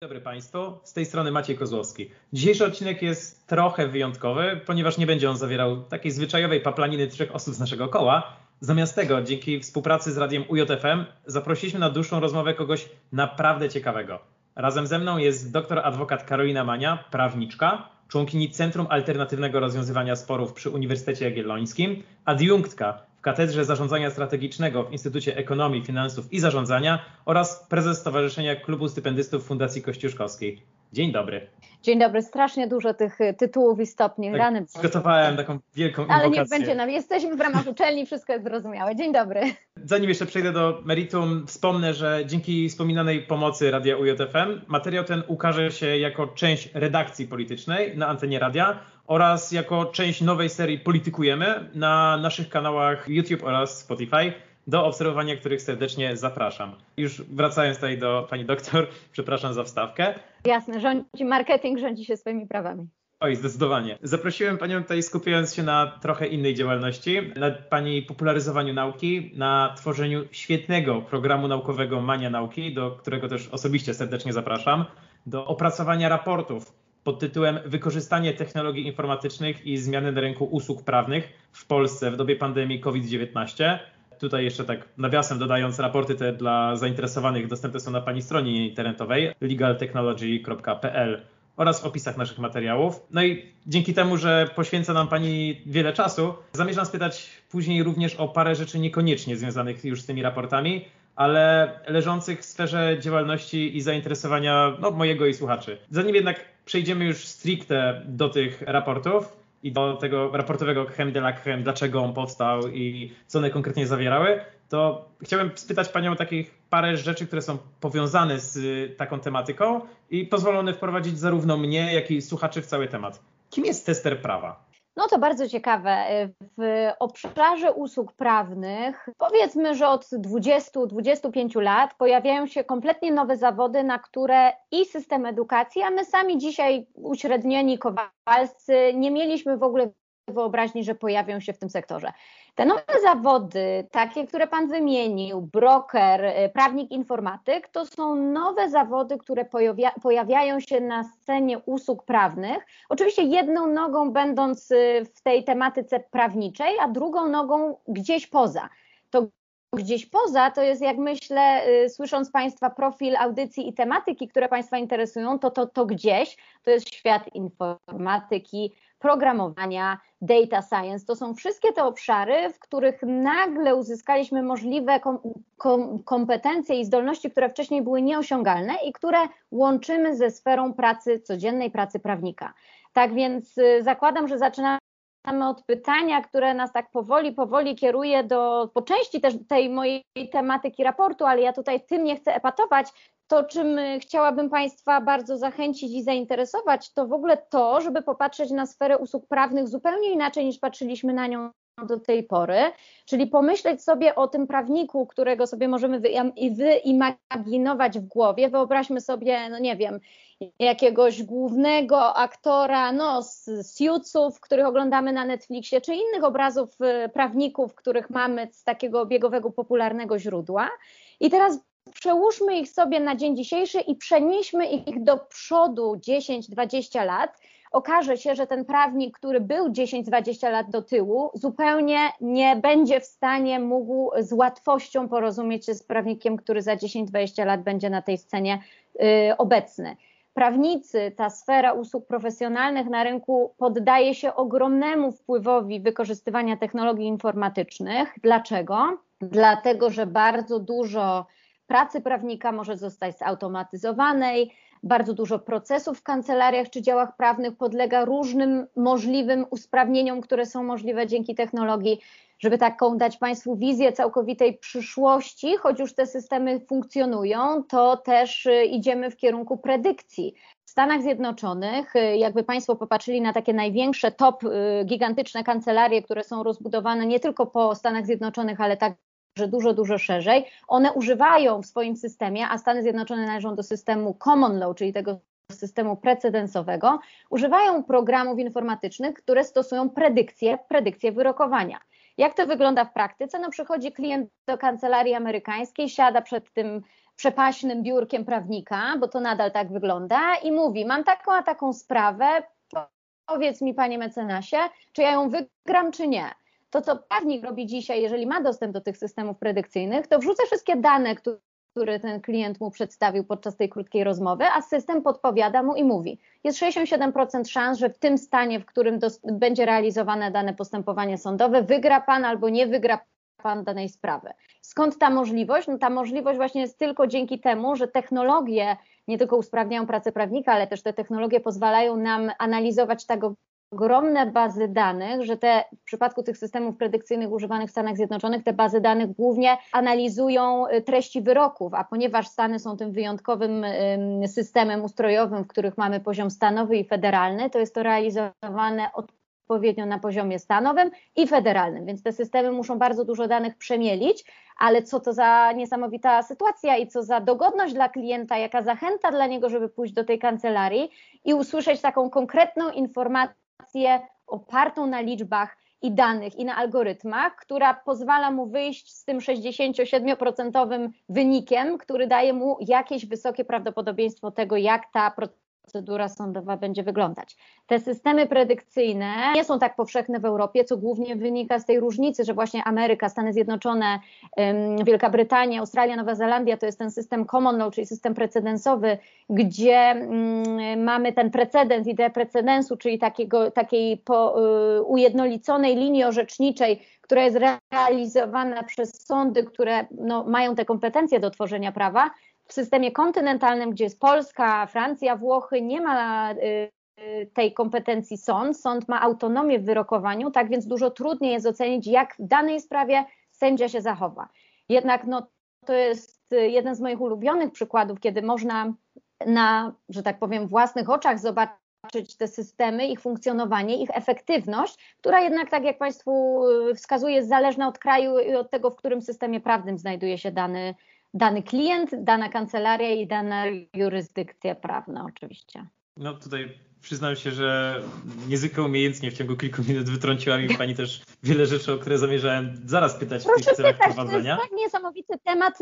Dobry Państwu, z tej strony Maciej Kozłowski. Dzisiejszy odcinek jest trochę wyjątkowy, ponieważ nie będzie on zawierał takiej zwyczajowej paplaniny trzech osób z naszego koła. Zamiast tego, dzięki współpracy z radiem UJFM, zaprosiliśmy na dłuższą rozmowę kogoś naprawdę ciekawego. Razem ze mną jest doktor adwokat Karolina Mania, prawniczka, członkini Centrum Alternatywnego Rozwiązywania Sporów przy Uniwersytecie Jagiellońskim, adiunktka Katedrze Zarządzania Strategicznego w Instytucie Ekonomii, Finansów i Zarządzania oraz prezes Stowarzyszenia Klubu Stypendystów Fundacji Kościuszkowskiej. Dzień dobry. Dzień dobry, strasznie dużo tych y, tytułów i stopni. Tak, Rany. Przygotowałem taką wielką Ale inwokację. niech będzie nam. Jesteśmy w ramach uczelni, wszystko jest zrozumiałe. Dzień dobry. Zanim jeszcze przejdę do meritum, wspomnę, że dzięki wspominanej pomocy Radia UJFM materiał ten ukaże się jako część redakcji politycznej na antenie radia oraz jako część nowej serii Politykujemy na naszych kanałach YouTube oraz Spotify, do obserwowania których serdecznie zapraszam. Już wracając tutaj do pani doktor, przepraszam za wstawkę. Jasne, rządzi marketing, rządzi się swoimi prawami. Oj, zdecydowanie. Zaprosiłem Panią tutaj skupiając się na trochę innej działalności, na Pani popularyzowaniu nauki, na tworzeniu świetnego programu naukowego Mania Nauki, do którego też osobiście serdecznie zapraszam, do opracowania raportów pod tytułem Wykorzystanie technologii informatycznych i zmiany na rynku usług prawnych w Polsce w dobie pandemii COVID-19. Tutaj jeszcze tak nawiasem dodając, raporty te dla zainteresowanych dostępne są na Pani stronie internetowej legaltechnology.pl oraz opisach naszych materiałów. No i dzięki temu, że poświęca nam Pani wiele czasu, zamierzam spytać później również o parę rzeczy niekoniecznie związanych już z tymi raportami, ale leżących w sferze działalności i zainteresowania no, mojego i słuchaczy. Zanim jednak przejdziemy już stricte do tych raportów i do tego raportowego creme de la creme, dlaczego on powstał i co one konkretnie zawierały, to chciałem spytać Panią o takich parę rzeczy, które są powiązane z taką tematyką i pozwolą one wprowadzić zarówno mnie, jak i słuchaczy w cały temat. Kim jest tester prawa? No to bardzo ciekawe. W obszarze usług prawnych, powiedzmy, że od 20-25 lat pojawiają się kompletnie nowe zawody, na które i system edukacji, a my sami dzisiaj uśrednieni kowalscy nie mieliśmy w ogóle wyobraźni, że pojawią się w tym sektorze. Te nowe zawody, takie, które Pan wymienił, broker, prawnik, informatyk, to są nowe zawody, które pojawia, pojawiają się na scenie usług prawnych. Oczywiście jedną nogą będąc w tej tematyce prawniczej, a drugą nogą gdzieś poza. To gdzieś poza, to jest jak myślę, słysząc Państwa profil audycji i tematyki, które Państwa interesują, to to, to gdzieś to jest świat informatyki, programowania, data science. To są wszystkie te obszary, w których nagle uzyskaliśmy możliwe kom, kom, kompetencje i zdolności, które wcześniej były nieosiągalne i które łączymy ze sferą pracy, codziennej pracy prawnika. Tak więc zakładam, że zaczynamy od pytania, które nas tak powoli, powoli kieruje do, po części też tej mojej tematyki raportu, ale ja tutaj tym nie chcę epatować, to, czym chciałabym Państwa bardzo zachęcić i zainteresować, to w ogóle to, żeby popatrzeć na sferę usług prawnych zupełnie inaczej niż patrzyliśmy na nią do tej pory, czyli pomyśleć sobie o tym prawniku, którego sobie możemy wyimaginować w głowie. Wyobraźmy sobie, no nie wiem, jakiegoś głównego aktora no, z Suitsów, których oglądamy na Netflixie, czy innych obrazów prawników, których mamy z takiego biegowego, popularnego źródła. I teraz przełóżmy ich sobie na dzień dzisiejszy i przenieśmy ich do przodu 10-20 lat. Okaże się, że ten prawnik, który był 10-20 lat do tyłu, zupełnie nie będzie w stanie mógł z łatwością porozumieć się z prawnikiem, który za 10-20 lat będzie na tej scenie y, obecny. Prawnicy, ta sfera usług profesjonalnych na rynku poddaje się ogromnemu wpływowi wykorzystywania technologii informatycznych. Dlaczego? Dlatego, że bardzo dużo pracy prawnika może zostać zautomatyzowanej, bardzo dużo procesów w kancelariach czy działach prawnych podlega różnym możliwym usprawnieniom, które są możliwe dzięki technologii. Żeby taką dać Państwu wizję całkowitej przyszłości, choć już te systemy funkcjonują, to też idziemy w kierunku predykcji. W Stanach Zjednoczonych, jakby Państwo popatrzyli na takie największe top gigantyczne kancelarie, które są rozbudowane nie tylko po Stanach Zjednoczonych, ale tak że dużo, dużo szerzej. One używają w swoim systemie, a Stany Zjednoczone należą do systemu common law, czyli tego systemu precedensowego, używają programów informatycznych, które stosują predykcję, predykcję wyrokowania. Jak to wygląda w praktyce? No przychodzi klient do kancelarii amerykańskiej, siada przed tym przepaśnym biurkiem prawnika, bo to nadal tak wygląda, i mówi: Mam taką a taką sprawę, powiedz mi, panie mecenasie, czy ja ją wygram, czy nie. To, co prawnik robi dzisiaj, jeżeli ma dostęp do tych systemów predykcyjnych, to wrzuca wszystkie dane, które ten klient mu przedstawił podczas tej krótkiej rozmowy, a system podpowiada mu i mówi: Jest 67% szans, że w tym stanie, w którym będzie realizowane dane postępowanie sądowe, wygra pan albo nie wygra pan danej sprawy. Skąd ta możliwość? No ta możliwość właśnie jest tylko dzięki temu, że technologie nie tylko usprawniają pracę prawnika, ale też te technologie pozwalają nam analizować tak ogromne bazy danych, że te w przypadku tych systemów predykcyjnych używanych w Stanach Zjednoczonych, te bazy danych głównie analizują y, treści wyroków, a ponieważ Stany są tym wyjątkowym systemem ustrojowym, w których mamy poziom stanowy i federalny, to jest to realizowane od odpowiednio na poziomie stanowym i federalnym, więc te systemy muszą bardzo dużo danych przemielić, ale co to za niesamowita sytuacja i co za dogodność dla klienta, jaka zachęta dla niego, żeby pójść do tej kancelarii i usłyszeć taką konkretną informację opartą na liczbach i danych i na algorytmach, która pozwala mu wyjść z tym 67% wynikiem, który daje mu jakieś wysokie prawdopodobieństwo tego, jak ta sądowa będzie wyglądać. Te systemy predykcyjne nie są tak powszechne w Europie, co głównie wynika z tej różnicy, że właśnie Ameryka, Stany Zjednoczone, Wielka Brytania, Australia, Nowa Zelandia to jest ten system common law, czyli system precedensowy, gdzie mamy ten precedens, ideę precedensu, czyli takiego, takiej po, y, ujednoliconej linii orzeczniczej, która jest realizowana przez sądy, które no, mają te kompetencje do tworzenia prawa, w systemie kontynentalnym, gdzie jest Polska, Francja, Włochy, nie ma y, tej kompetencji sąd. Sąd ma autonomię w wyrokowaniu, tak więc dużo trudniej jest ocenić, jak w danej sprawie sędzia się zachowa. Jednak no, to jest jeden z moich ulubionych przykładów, kiedy można na, że tak powiem, własnych oczach zobaczyć te systemy, ich funkcjonowanie, ich efektywność, która jednak, tak jak Państwu y, wskazuje, jest zależna od kraju i od tego, w którym systemie prawnym znajduje się dany, dany klient, dana kancelaria i dana jurysdykcja prawna oczywiście. No tutaj przyznam się, że niezwykle umiejętnie w ciągu kilku minut wytrąciła mi Pani też wiele rzeczy, o które zamierzałem zaraz pytać Proszę w tych celach pytać, prowadzenia. To jest tak niesamowity temat.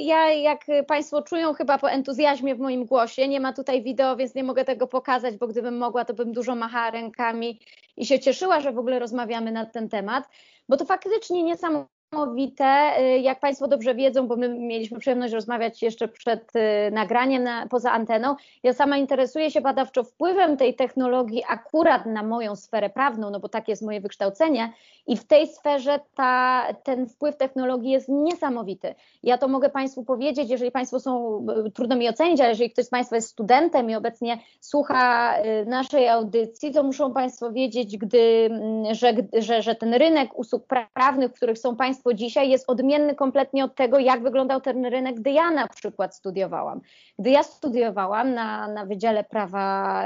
Ja, jak Państwo czują chyba po entuzjazmie w moim głosie, nie ma tutaj wideo, więc nie mogę tego pokazać, bo gdybym mogła, to bym dużo machała rękami i się cieszyła, że w ogóle rozmawiamy na ten temat, bo to faktycznie niesamowite niesamowite, y, jak Państwo dobrze wiedzą, bo my mieliśmy przyjemność rozmawiać jeszcze przed y, nagraniem na, poza anteną. Ja sama interesuję się badawczo wpływem tej technologii akurat na moją sferę prawną, no bo takie jest moje wykształcenie i w tej sferze ta, ten wpływ technologii jest niesamowity. Ja to mogę Państwu powiedzieć, jeżeli Państwo są, y, trudno mi ocenić, ale jeżeli ktoś z Państwa jest studentem i obecnie słucha naszej audycji, to muszą Państwo wiedzieć, gdy, mm, że, że, że ten rynek usług prawnych, w których są Państwo dzisiaj jest odmienny kompletnie od tego, jak wyglądał ten rynek, gdy ja na przykład studiowałam. Gdy ja studiowałam na, na Wydziale Prawa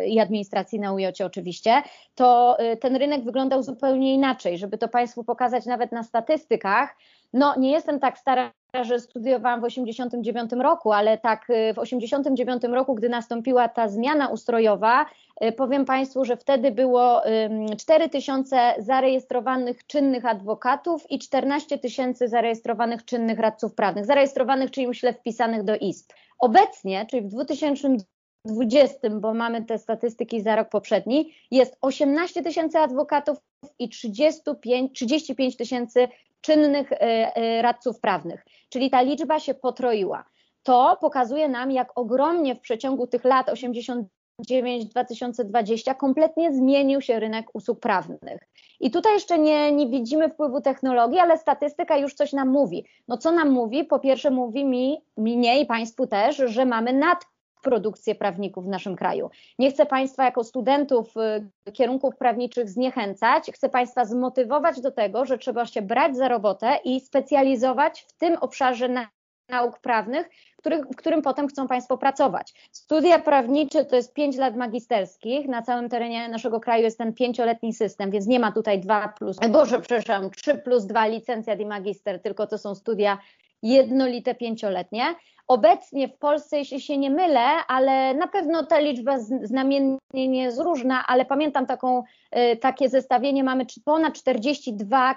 y, i Administracji na UJ oczywiście, to y, ten rynek wyglądał zupełnie inaczej. Żeby to Państwu pokazać nawet na statystykach, no nie jestem tak stara, że studiowałam w 89 roku, ale tak y, w 89 roku, gdy nastąpiła ta zmiana ustrojowa, y, powiem Państwu, że wtedy było 4 tysiące zarejestrowanych czynnych adwokatów i 14 tysięcy zarejestrowanych czynnych radców prawnych. Zarejestrowanych, czyli myślę wpisanych do ISP. Obecnie, czyli w 2020, bo mamy te statystyki za rok poprzedni, jest 18 tysięcy adwokatów i 35 tysięcy czynnych e, radców prawnych, czyli ta liczba się potroiła. To pokazuje nam, jak ogromnie w przeciągu tych lat 89-2020 kompletnie zmienił się rynek usług prawnych. I tutaj jeszcze nie, nie widzimy wpływu technologii, ale statystyka już coś nam mówi. No co nam mówi? Po pierwsze mówi mi, mnie i Państwu też, że mamy nad produkcję prawników w naszym kraju. Nie chcę Państwa jako studentów y, kierunków prawniczych zniechęcać, chcę Państwa zmotywować do tego, że trzeba się brać za robotę i specjalizować w tym obszarze nauk prawnych, który, w którym potem chcą Państwo pracować. Studia prawnicze to jest 5 lat magisterskich, na całym terenie naszego kraju jest ten pięcioletni system, więc nie ma tutaj 2 plus, boże przepraszam, 3 plus 2 licencjat i magister, tylko to są studia jednolite pięcioletnie. Obecnie w Polsce, jeśli się nie mylę, ale na pewno ta liczba znamiennie nie jest różna, ale pamiętam taką, y, takie zestawienie, mamy ponad 42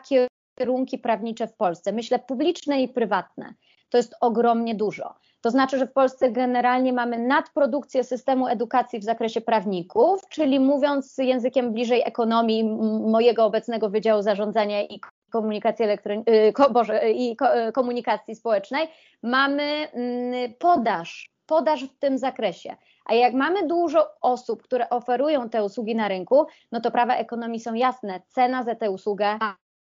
kierunki prawnicze w Polsce, myślę publiczne i prywatne. to jest ogromnie dużo. To znaczy, że w Polsce generalnie mamy nadprodukcję systemu edukacji w zakresie prawników, czyli mówiąc językiem bliżej ekonomii mojego obecnego Wydziału Zarządzania i komunikacji, elektronicznej, Boże, i komunikacji społecznej, mamy mm, podaż, podaż w tym zakresie. A jak mamy dużo osób, które oferują te usługi na rynku, no to prawa ekonomii są jasne, cena za tę usługę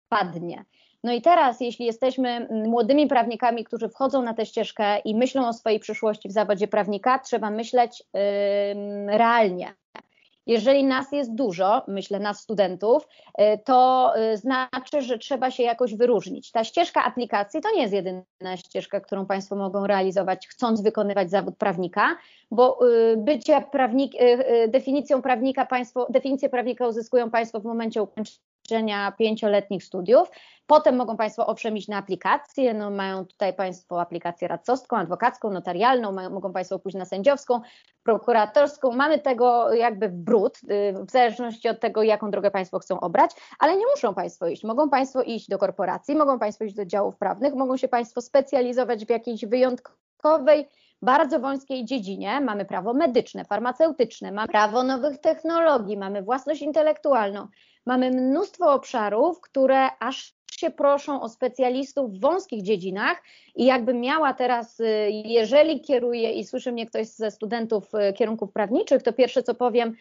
padnie. No i teraz, jeśli jesteśmy młodymi prawnikami, którzy wchodzą na tę ścieżkę i myślą o swojej przyszłości w zawodzie prawnika, trzeba myśleć yy, realnie. Jeżeli nas jest dużo, myślę nas studentów, y, to y, znaczy, że trzeba się jakoś wyróżnić. Ta ścieżka aplikacji to nie jest jedyna ścieżka, którą Państwo mogą realizować, chcąc wykonywać zawód prawnika, bo y, bycie prawnik, definicją prawnika państwo, definicję prawnika uzyskują Państwo w momencie ukończenia pięcioletnich studiów. Potem mogą Państwo owszem iść na aplikację, no mają tutaj Państwo aplikację radcowską, adwokacką, notarialną, mają, mogą Państwo pójść na sędziowską, prokuratorską. Mamy tego jakby w brud, y, w zależności od tego, jaką drogę Państwo chcą obrać, ale nie muszą Państwo iść. Mogą Państwo iść do korporacji, mogą Państwo iść do działów prawnych, mogą się Państwo specjalizować w jakiejś wyjątkowej bardzo wąskiej dziedzinie. Mamy prawo medyczne, farmaceutyczne, mamy prawo nowych technologii, mamy własność intelektualną, mamy mnóstwo obszarów, które aż się proszą o specjalistów w wąskich dziedzinach i jakbym miała teraz, y, jeżeli kieruję i słyszy mnie ktoś ze studentów y, kierunków prawniczych, to pierwsze co powiem,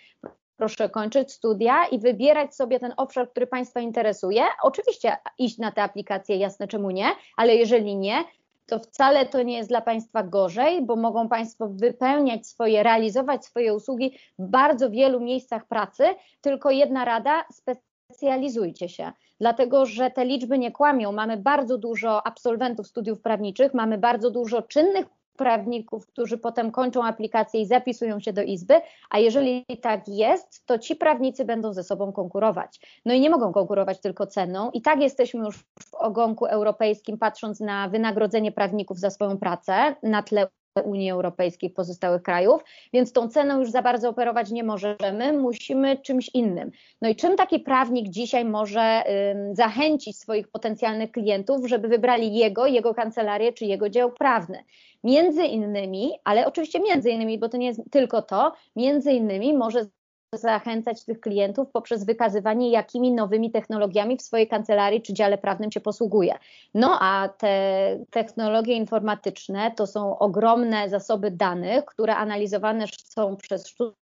proszę kończyć studia i wybierać sobie ten obszar, który Państwa interesuje. Oczywiście iść na te aplikacje, jasne czemu nie, ale jeżeli nie, to wcale to nie jest dla Państwa gorzej, bo mogą Państwo wypełniać swoje, realizować swoje usługi w bardzo wielu miejscach pracy. Tylko jedna rada, specjalizujcie się, dlatego że te liczby nie kłamią. Mamy bardzo dużo absolwentów studiów prawniczych, mamy bardzo dużo czynnych prawników, którzy potem kończą aplikację i zapisują się do izby, a jeżeli tak jest, to ci prawnicy będą ze sobą konkurować. No i nie mogą konkurować tylko ceną. I tak jesteśmy już w ogonku europejskim, patrząc na wynagrodzenie prawników za swoją pracę na tle Unii Europejskiej, pozostałych krajów, więc tą ceną już za bardzo operować nie możemy, musimy czymś innym. No i czym taki prawnik dzisiaj może zachęcić swoich potencjalnych klientów, żeby wybrali jego, jego kancelarię czy jego dział prawny? Między innymi, ale oczywiście między innymi, bo to nie jest tylko to, między innymi może zachęcać tych klientów poprzez wykazywanie, jakimi nowymi technologiami w swojej kancelarii czy dziale prawnym się posługuje. No a te technologie informatyczne to są ogromne zasoby danych, które analizowane są przez sztuczną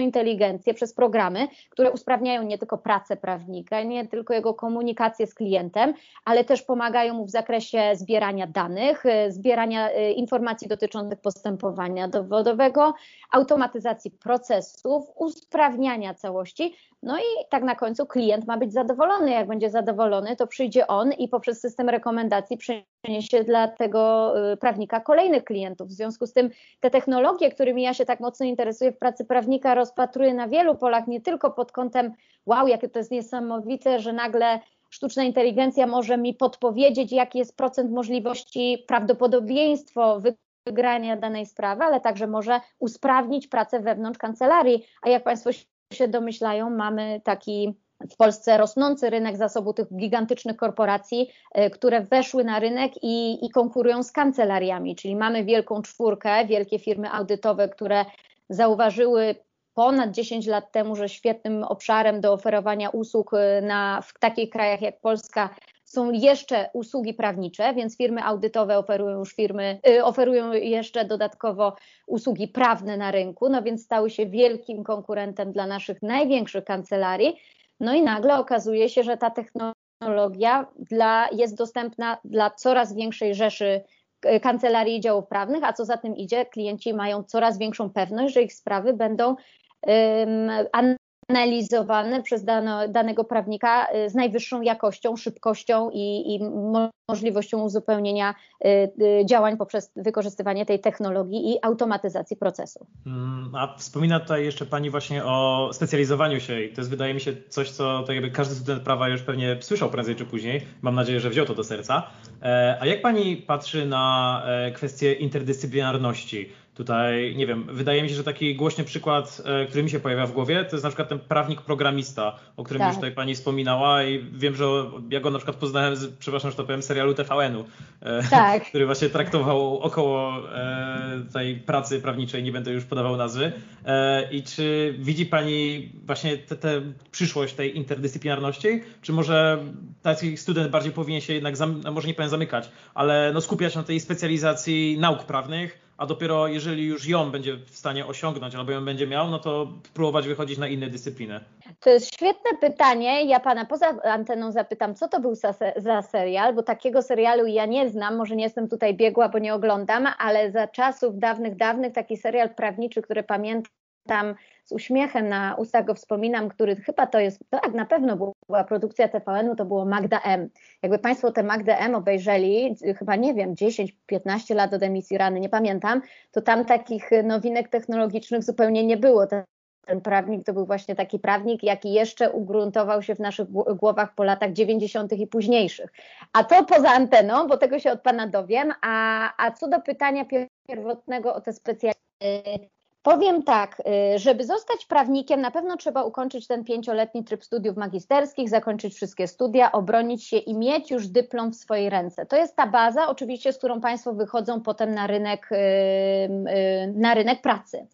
inteligencję, przez programy, które usprawniają nie tylko pracę prawnika, nie tylko jego komunikację z klientem, ale też pomagają mu w zakresie zbierania danych, y, zbierania y, informacji dotyczących postępowania dowodowego, automatyzacji procesów, usprawniania całości. No i tak na końcu klient ma być zadowolony. Jak będzie zadowolony, to przyjdzie on i poprzez system rekomendacji przyniesie dla tego y, prawnika kolejnych klientów. W związku z tym te technologie, którymi ja się tak mocno interesuję w pracy prawnika, rozpatruję na wielu polach, nie tylko pod kątem wow, jakie to jest niesamowite, że nagle sztuczna inteligencja może mi podpowiedzieć, jaki jest procent możliwości, prawdopodobieństwo wygrania danej sprawy, ale także może usprawnić pracę wewnątrz kancelarii. A jak Państwo się domyślają, mamy taki w Polsce rosnący rynek zasobu tych gigantycznych korporacji, e, które weszły na rynek i, i, konkurują z kancelariami, czyli mamy wielką czwórkę, wielkie firmy audytowe, które zauważyły ponad 10 lat temu, że świetnym obszarem do oferowania usług e, na, w takich krajach jak Polska są jeszcze usługi prawnicze, więc firmy audytowe oferują już firmy, y, oferują jeszcze dodatkowo usługi prawne na rynku, no więc stały się wielkim konkurentem dla naszych największych kancelarii. No i nagle okazuje się, że ta technologia dla, jest dostępna dla coraz większej rzeszy y, kancelarii i działów prawnych, a co za tym idzie, klienci mają coraz większą pewność, że ich sprawy będą um, analizowane przez dano, danego prawnika y, z najwyższą jakością, szybkością i, i możliwością uzupełnienia y, y, działań poprzez wykorzystywanie tej technologii i automatyzacji procesu. Mm, a wspomina tutaj jeszcze Pani właśnie o specjalizowaniu się i to jest wydaje mi się coś, co tak jakby każdy student prawa już pewnie słyszał prędzej czy później. Mam nadzieję, że wziął to do serca. E, a jak Pani patrzy na e, kwestię interdyscyplinarności? Tutaj, nie wiem, wydaje mi się, że taki głośny przykład, e, który mi się pojawia w głowie, to jest na przykład ten prawnik programista, o którym tak. już tutaj pani wspominała i wiem, że ja go na przykład poznałem z, przepraszam, że to powiem, serialu TVN-u, e, tak. który właśnie traktował około e, tej pracy prawniczej, nie będę już podawał nazwy. I czy widzi pani właśnie tę przyszłość tej interdyscyplinarności, czy może taki student bardziej powinien się jednak, no może nie powiem zamykać, ale no skupiać na tej specjalizacji nauk prawnych, a dopiero jeżeli już ją będzie w stanie osiągnąć albo ją będzie miał, no to próbować wychodzić na inne dyscypliny? To jest świetne pytanie. Ja pana poza anteną zapytam, co to był za, za serial, bo takiego serialu ja nie znam, może nie jestem tutaj biegła, bo nie oglądam, ale za czasów dawnych, dawnych taki serial prawniczy, który pamiętam z uśmiechem na ustach go wspominam, który chyba to jest, tak na pewno była produkcja TVN-u, to było Magda M. Jakby Państwo tę Magdę M obejrzeli, chyba nie wiem, 10-15 lat od emisji rany, nie pamiętam, to tam takich nowinek technologicznych zupełnie nie było. Ten, ten prawnik to był właśnie taki prawnik, jaki jeszcze ugruntował się w naszych głowach po latach 90. i późniejszych. A to poza anteną, bo tego się od Pana dowiem. A, a co do pytania pierwotnego o te specjalne Powiem tak, y, żeby zostać prawnikiem, na pewno trzeba ukończyć ten pięcioletni tryb studiów magisterskich, zakończyć wszystkie studia, obronić się i mieć już dyplom w swojej ręce. To jest ta baza, oczywiście, z którą Państwo wychodzą potem na rynek, y, y, na rynek pracy.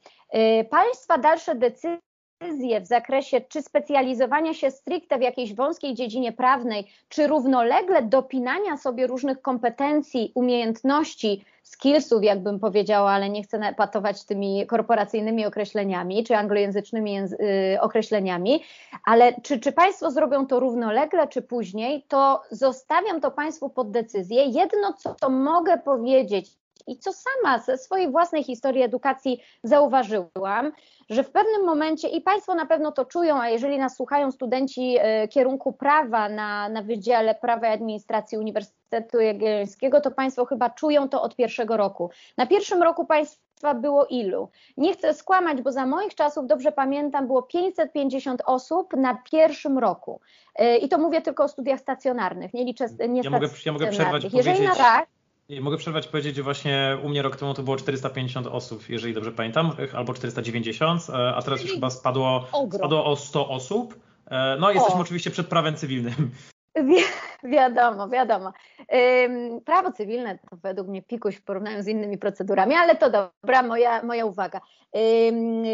Państwa dalsze decyzje decyzje w zakresie czy specjalizowania się stricte w jakiejś wąskiej dziedzinie prawnej, czy równolegle dopinania sobie różnych kompetencji, umiejętności, skillsów, jakbym powiedziała, ale nie chcę patować tymi korporacyjnymi określeniami, czy anglojęzycznymi y, określeniami, ale czy, czy Państwo zrobią to równolegle, czy później, to zostawiam to Państwu pod decyzję. Jedno, co to mogę powiedzieć, i co sama ze swojej własnej historii edukacji zauważyłam, że w pewnym momencie, i Państwo na pewno to czują, a jeżeli nas słuchają studenci e, kierunku prawa na, na Wydziale Prawa i Administracji Uniwersytetu Jagiellońskiego, to Państwo chyba czują to od pierwszego roku. Na pierwszym roku Państwa było ilu? Nie chcę skłamać, bo za moich czasów, dobrze pamiętam, było 550 osób na pierwszym roku. E, I to mówię tylko o studiach stacjonarnych, nie liczę nie ja mogę, ja mogę przerwać Jeżeli powiedzieć... na tak, mogę przerwać powiedzieć, że właśnie u mnie rok temu to było 450 osób, jeżeli dobrze pamiętam, albo 490, e, a teraz już chyba spadło, spadło o 100 osób. E, no, jesteśmy o. oczywiście przed prawem cywilnym. Wi wiadomo, wiadomo. Ym, prawo cywilne to według mnie pikuś w porównaniu z innymi procedurami, ale to dobra, moja, moja uwaga. Ym,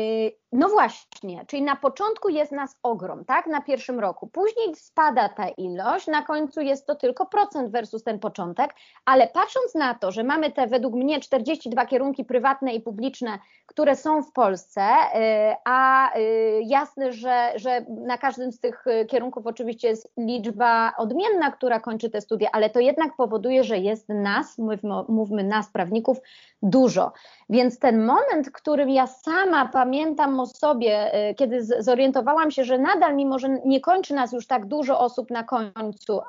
no właśnie, czyli na początku jest nas ogrom, tak, na pierwszym roku. Później spada ta ilość, na końcu jest to tylko procent versus ten początek, ale patrząc na to, że mamy te według mnie 42 kierunki prywatne i publiczne, które są w Polsce, y, a y, jasne, że, że na każdym z tych y, kierunków oczywiście jest liczba odmienna, która kończy te studia, ale to jednak powoduje, że jest nas, mówmy, mówmy nas prawników, dużo. Więc ten moment, którym ja sama pamiętam o sobie, y, kiedy zorientowałam się, że nadal, mimo że nie kończy nas już tak dużo osób na końcu,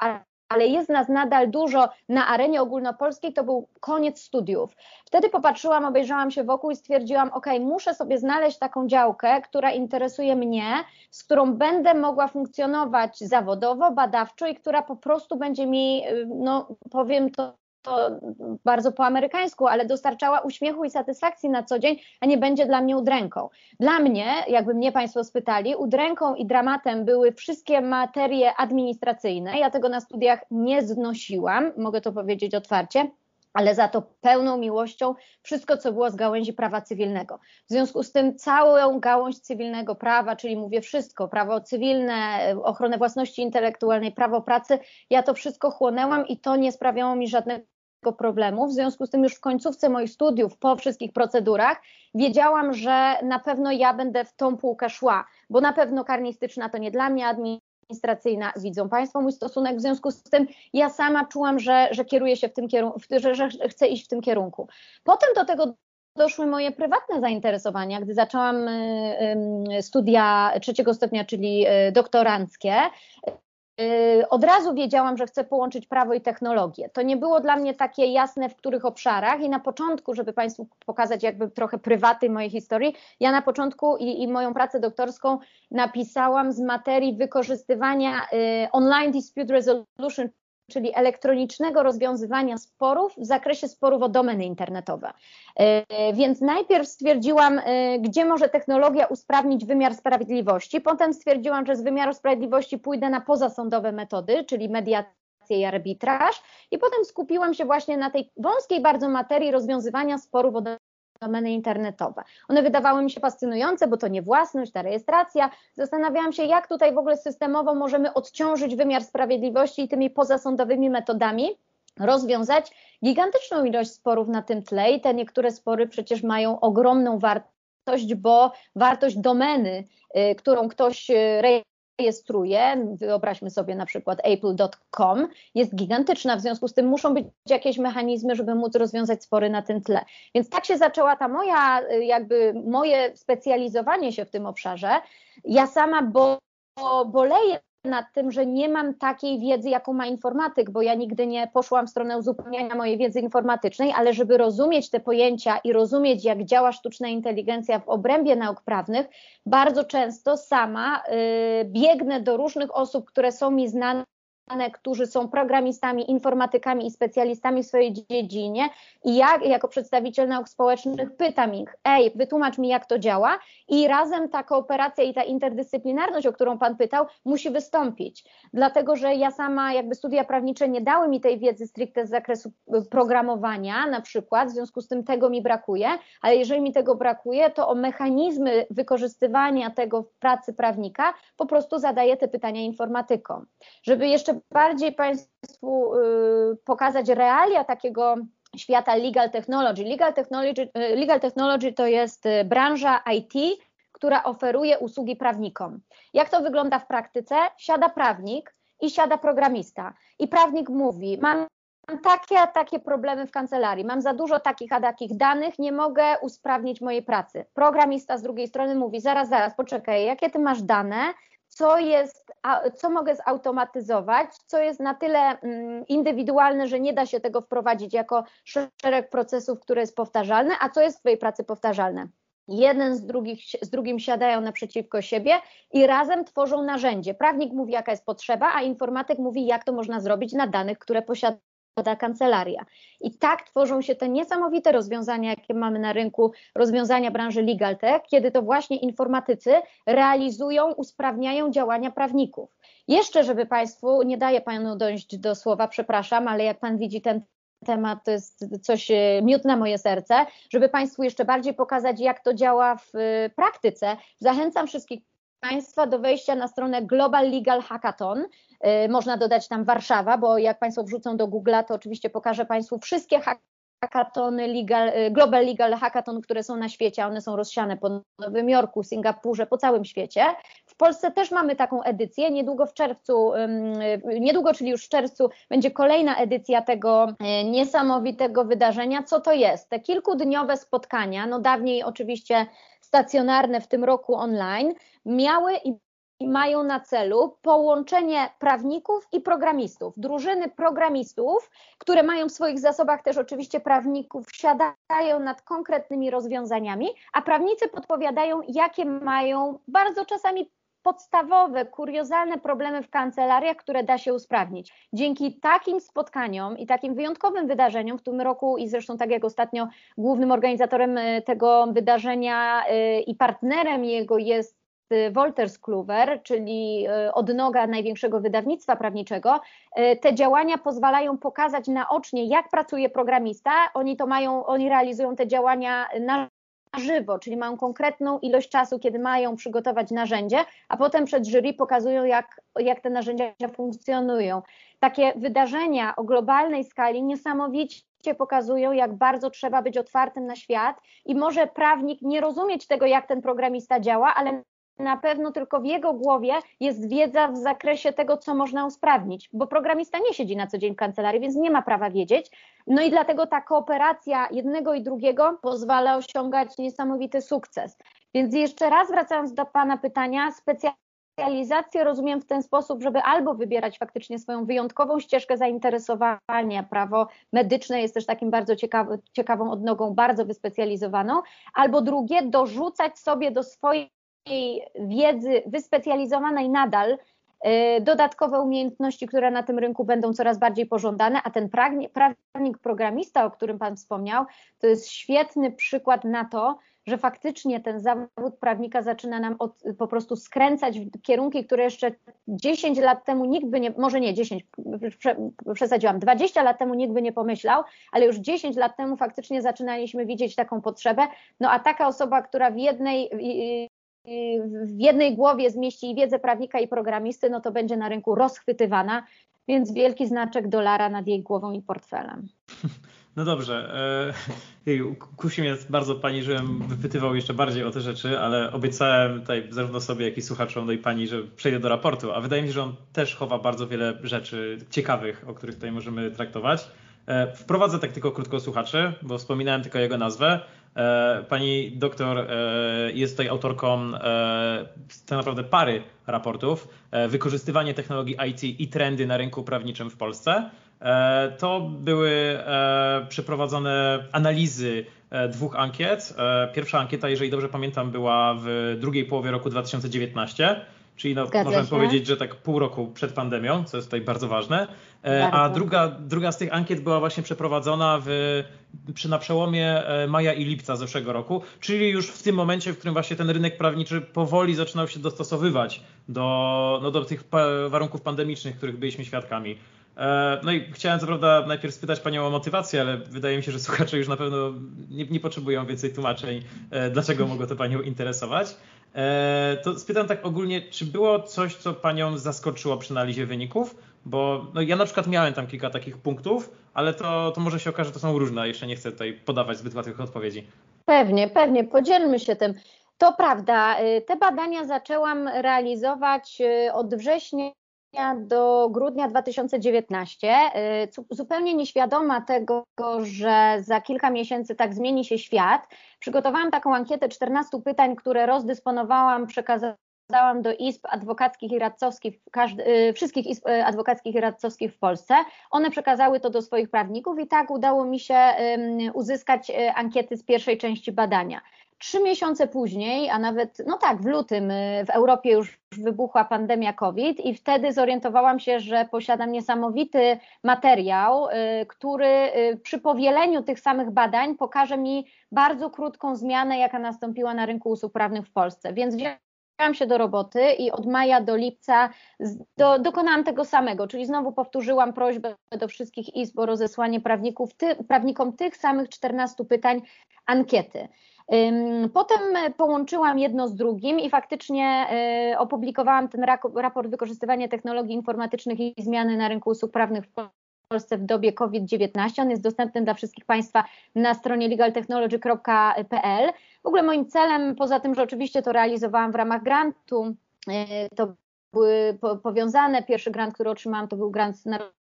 ale jest nas nadal dużo na arenie ogólnopolskiej, to był koniec studiów. Wtedy popatrzyłam, obejrzałam się wokół i stwierdziłam, ok, muszę sobie znaleźć taką działkę, która interesuje mnie, z którą będę mogła funkcjonować zawodowo, badawczo i która po prostu będzie mi, y, no powiem to to bardzo po amerykańsku, ale dostarczała uśmiechu i satysfakcji na co dzień, a nie będzie dla mnie udręką. Dla mnie, jakby mnie Państwo spytali, udręką i dramatem były wszystkie materie administracyjne. Ja tego na studiach nie znosiłam, mogę to powiedzieć otwarcie ale za to pełną miłością wszystko, co było z gałęzi prawa cywilnego. W związku z tym całą gałąź cywilnego prawa, czyli mówię wszystko, prawo cywilne, ochronę własności intelektualnej, prawo pracy, ja to wszystko chłonęłam i to nie sprawiało mi żadnego problemu. W związku z tym już w końcówce moich studiów, po wszystkich procedurach, wiedziałam, że na pewno ja będę w tą półkę szła, bo na pewno karnistyczna to nie dla mnie, administracyjna, widzą Państwo mój stosunek, w związku z tym ja sama czułam, że, że kieruję się w tym kierunku, że, że chcę iść w tym kierunku. Potem do tego doszły moje prywatne zainteresowania, gdy zaczęłam y, y, studia trzeciego stopnia, czyli y, doktoranckie. Yy, od razu wiedziałam, że chcę połączyć prawo i technologię. To nie było dla mnie takie jasne, w których obszarach i na początku, żeby Państwu pokazać jakby trochę prywaty mojej historii, ja na początku i, i moją pracę doktorską napisałam z materii wykorzystywania y, online dispute resolution, czyli elektronicznego rozwiązywania sporów w zakresie sporów o domeny internetowe. E, więc najpierw stwierdziłam, e, gdzie może technologia usprawnić wymiar sprawiedliwości, potem stwierdziłam, że z wymiaru sprawiedliwości pójdę na pozasądowe metody, czyli mediację i arbitraż i potem skupiłam się właśnie na tej wąskiej bardzo materii rozwiązywania sporów o domeny internetowe. One wydawały mi się fascynujące, bo to nie własność, ta rejestracja. Zastanawiałam się, jak tutaj w ogóle systemowo możemy odciążyć wymiar sprawiedliwości i tymi pozasądowymi metodami rozwiązać gigantyczną ilość sporów na tym tle i te niektóre spory przecież mają ogromną wartość, bo wartość domeny, y, którą ktoś rejestruje, wyobraźmy sobie na przykład apple.com, jest gigantyczna, w związku z tym muszą być jakieś mechanizmy, żeby móc rozwiązać spory na tym tle. Więc tak się zaczęła ta moja, jakby moje specjalizowanie się w tym obszarze. Ja sama bo, boleję nad tym, że nie mam takiej wiedzy, jaką ma informatyk, bo ja nigdy nie poszłam w stronę uzupełniania mojej wiedzy informatycznej, ale żeby rozumieć te pojęcia i rozumieć, jak działa sztuczna inteligencja w obrębie nauk prawnych, bardzo często sama y, biegnę do różnych osób, które są mi znane którzy są programistami, informatykami i specjalistami w swojej dziedzinie. I ja jako przedstawiciel nauk społecznych pytam ich, ej, wytłumacz mi jak to działa. I razem ta kooperacja i ta interdyscyplinarność, o którą Pan pytał, musi wystąpić, dlatego że ja sama jakby studia prawnicze nie dały mi tej wiedzy stricte z zakresu y, programowania na przykład, w związku z tym tego mi brakuje, ale jeżeli mi tego brakuje, to o mechanizmy wykorzystywania tego w pracy prawnika po prostu zadaję te pytania informatykom. Żeby jeszcze bardziej Państwu y, pokazać realia takiego świata legal technology. Legal technology, y, legal technology to jest y, branża IT, która oferuje usługi prawnikom. Jak to wygląda w praktyce? Siada prawnik i siada programista. I prawnik mówi: Mam takie a takie problemy w kancelarii, mam za dużo takich a takich danych, nie mogę usprawnić mojej pracy. Programista z drugiej strony mówi: Zaraz, zaraz, poczekaj, jakie ty masz dane, co jest, co mogę zautomatyzować, co jest na tyle mm, indywidualne, że nie da się tego wprowadzić jako szereg procesów, które jest powtarzalne, a co jest w Twojej pracy powtarzalne. Jeden z, drugich, z drugim siadają naprzeciwko siebie i razem tworzą narzędzie. Prawnik mówi, jaka jest potrzeba, a informatyk mówi, jak to można zrobić na danych, które posiada ta kancelaria. I tak tworzą się te niesamowite rozwiązania, jakie mamy na rynku, rozwiązania branży legal tech, kiedy to właśnie informatycy realizują, usprawniają działania prawników. Jeszcze, żeby Państwu, nie daję Panu dojść do słowa, przepraszam, ale jak Pan widzi ten temat to jest coś e, miód na moje serce, żeby Państwu jeszcze bardziej pokazać, jak to działa w e, praktyce. Zachęcam wszystkich Państwa do wejścia na stronę Global Legal Hackathon. Y, można dodać tam Warszawa, bo jak Państwo wrzucą do Google'a, to oczywiście pokażę Państwu wszystkie hackatony legal, y, Global Legal Hackathon, które są na świecie. One są rozsiane po Nowym Jorku, Singapurze, po całym świecie. W Polsce też mamy taką edycję. Niedługo w czerwcu, y, niedługo, czyli już w czerwcu, będzie kolejna edycja tego niesamowitego wydarzenia. Co to jest? Te kilkudniowe spotkania, no dawniej oczywiście stacjonarne, w tym roku online, miały i mają na celu połączenie prawników i programistów. Drużyny programistów, które mają w swoich zasobach też oczywiście prawników, siadają nad konkretnymi rozwiązaniami, a prawnicy podpowiadają, jakie mają bardzo czasami podstawowe, kuriozalne problemy w kancelariach, które da się usprawnić. Dzięki takim spotkaniom i takim wyjątkowym wydarzeniom w tym roku i zresztą tak jak ostatnio głównym organizatorem e, tego wydarzenia e, i partnerem jego jest e, Wolters Kluwer, czyli odnoga największego wydawnictwa prawniczego, te działania pozwalają pokazać naocznie, jak pracuje programista. Oni to mają, oni realizują te działania na żywo, czyli mają konkretną ilość czasu, kiedy mają przygotować narzędzie, a potem przed jury pokazują, jak, jak te narzędzia funkcjonują. Takie wydarzenia o globalnej skali niesamowicie pokazują, jak bardzo trzeba być otwartym na świat i może prawnik nie rozumieć tego, jak ten programista działa, ale na pewno tylko w jego głowie jest wiedza w zakresie tego, co można usprawnić, bo programista nie siedzi na co dzień w kancelarii, więc nie ma prawa wiedzieć. No i dlatego ta kooperacja jednego i drugiego pozwala osiągać niesamowity sukces. Więc jeszcze raz wracając do Pana pytania, specjalizację rozumiem w ten sposób, żeby albo wybierać faktycznie swoją wyjątkową ścieżkę zainteresowania, prawo medyczne jest też takim bardzo ciekawy, ciekawą odnogą, bardzo wyspecjalizowaną, albo drugie, dorzucać sobie do swojej wiedzy wyspecjalizowanej nadal dodatkowe umiejętności, które na tym rynku będą coraz bardziej pożądane, a ten prawnik programista, o którym Pan wspomniał, to jest świetny przykład na to, że faktycznie ten zawód prawnika zaczyna nam od, po prostu skręcać w kierunki, które jeszcze 10 lat temu nikt by nie, może nie 10, przesadziłam, 20 lat temu nikt by nie pomyślał, ale już 10 lat temu faktycznie zaczynaliśmy widzieć taką potrzebę. No a taka osoba, która w jednej w jednej głowie zmieści wiedzę prawnika i programisty, no to będzie na rynku rozchwytywana, więc wielki znaczek dolara nad jej głową i portfelem. No dobrze. E, kusi mnie bardzo Pani, żebym wypytywał jeszcze bardziej o te rzeczy, ale obiecałem tutaj zarówno sobie, jak i słuchaczom, no i Pani, że przejdę do raportu, a wydaje mi się, że on też chowa bardzo wiele rzeczy ciekawych, o których tutaj możemy traktować. E, wprowadzę tak tylko krótko słuchaczy, bo wspominałem tylko jego nazwę. E, pani doktor jest tutaj autorką tak naprawdę pary raportów. Wykorzystywanie technologii IT i trendy na rynku prawniczym w Polsce. E, to były e, przeprowadzone analizy e, dwóch ankiet. Pierwsza ankieta, jeżeli dobrze pamiętam, była w drugiej połowie roku 2019, czyli no, możemy powiedzieć, że tak pół roku przed pandemią, co jest tutaj bardzo ważne. Bardzo. A druga, druga z tych ankiet była właśnie przeprowadzona w, przy, na przełomie maja i lipca zeszłego roku, czyli już w tym momencie, w którym właśnie ten rynek prawniczy powoli zaczynał się dostosowywać do, no, do tych warunków pandemicznych, których byliśmy świadkami. E, no i chciałem co prawda najpierw spytać Panią o motywację, ale wydaje mi się, że słuchacze już na pewno nie, nie potrzebują więcej tłumaczeń, e, dlaczego mogło to Panią interesować. E, to spytam tak ogólnie, czy było coś, co Panią zaskoczyło przy analizie wyników? Bo no ja na przykład miałem tam kilka takich punktów, ale to, to może się okaże, że to są różne. Jeszcze nie chcę tutaj podawać zbyt łatwych odpowiedzi. Pewnie, pewnie. Podzielmy się tym. To prawda. Te badania zaczęłam realizować od września do grudnia 2019, y, zupełnie nieświadoma tego, że za kilka miesięcy tak zmieni się świat, przygotowałam taką ankietę 14 pytań, które rozdysponowałam, przekazałam do izb adwokackich i radcowskich, y, wszystkich izb y, adwokackich i radcowskich w Polsce. One przekazały to do swoich prawników i tak udało mi się uzyskać ankiety z pierwszej części badania. Trzy miesiące później, a nawet, no tak, w lutym y, w Europie już wybuchła pandemia COVID i wtedy zorientowałam się, że posiadam niesamowity materiał, y, który y, przy powieleniu tych samych badań pokaże mi bardzo krótką zmianę, jaka nastąpiła na rynku usług prawnych w Polsce. Więc wzięłam się do roboty i od maja do lipca do, dokonałam tego samego, czyli znowu powtórzyłam prośbę do wszystkich izb o rozesłanie prawników, ty, prawnikom tych samych 14 pytań ankiety. Potem połączyłam jedno z drugim i faktycznie e, opublikowałam ten raport wykorzystywania technologii informatycznych i zmiany na rynku usług prawnych w Polsce w dobie COVID-19. On jest dostępny dla wszystkich Państwa na stronie legaltechnology.pl. W ogóle moim celem, poza tym, że oczywiście to realizowałam w ramach grantu, e, to były powiązane. Pierwszy grant, który otrzymałam, to był grant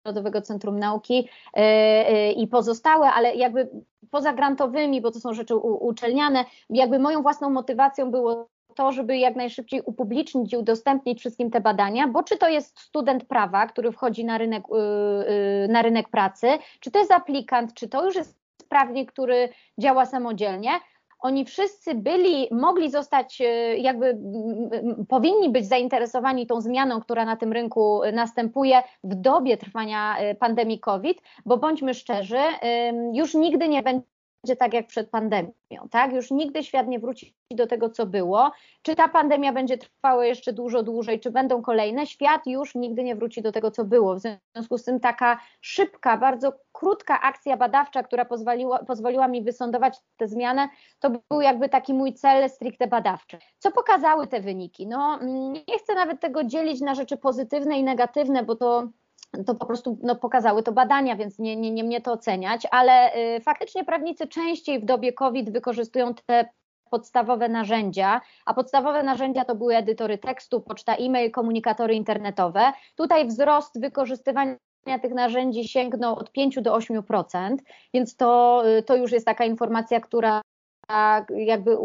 Narodowego Centrum Nauki e, e, i pozostałe, ale jakby poza grantowymi, bo to są rzeczy uczelniane, jakby moją własną motywacją było to, żeby jak najszybciej upublicznić i udostępnić wszystkim te badania, bo czy to jest student prawa, który wchodzi na rynek, y, y, na rynek pracy, czy to jest aplikant, czy to już jest prawnik, który działa samodzielnie, oni wszyscy byli, mogli zostać, e, jakby powinni być zainteresowani tą zmianą, która na tym rynku następuje w dobie trwania e, pandemii COVID, bo bądźmy szczerzy, już nigdy nie będzie będzie tak jak przed pandemią, tak? Już nigdy świat nie wróci do tego, co było. Czy ta pandemia będzie trwała jeszcze dużo dłużej, czy będą kolejne? Świat już nigdy nie wróci do tego, co było. W związku z tym taka szybka, bardzo krótka akcja badawcza, która pozwoliła, pozwoliła mi wysądować tę zmianę, to był jakby taki mój cel stricte badawczy. Co pokazały te wyniki? No, nie chcę nawet tego dzielić na rzeczy pozytywne i negatywne, bo to to po prostu no, pokazały to badania, więc nie, nie, nie mnie to oceniać, ale y, faktycznie prawnicy częściej w dobie COVID wykorzystują te podstawowe narzędzia, a podstawowe narzędzia to były edytory tekstu, poczta e-mail, komunikatory internetowe. Tutaj wzrost wykorzystywania tych narzędzi sięgnął od 5 do 8%, więc to, y, to już jest taka informacja, która jakby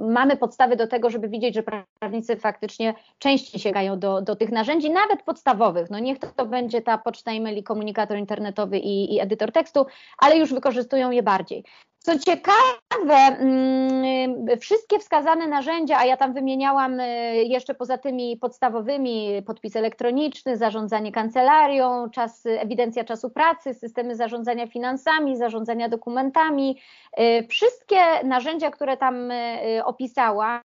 mamy podstawy do tego, żeby widzieć, że prawnicy faktycznie częściej sięgają do, do tych narzędzi, nawet podstawowych. No niech to będzie ta poczta e-mail, komunikator internetowy i, i edytor tekstu, ale już wykorzystują je bardziej. Co ciekawe, mm, wszystkie wskazane narzędzia, a ja tam wymieniałam y, jeszcze poza tymi podstawowymi podpis elektroniczny, zarządzanie kancelarią, czas, ewidencja czasu pracy, systemy zarządzania finansami, zarządzania dokumentami, y, wszystkie narzędzia, które tam y, opisałam,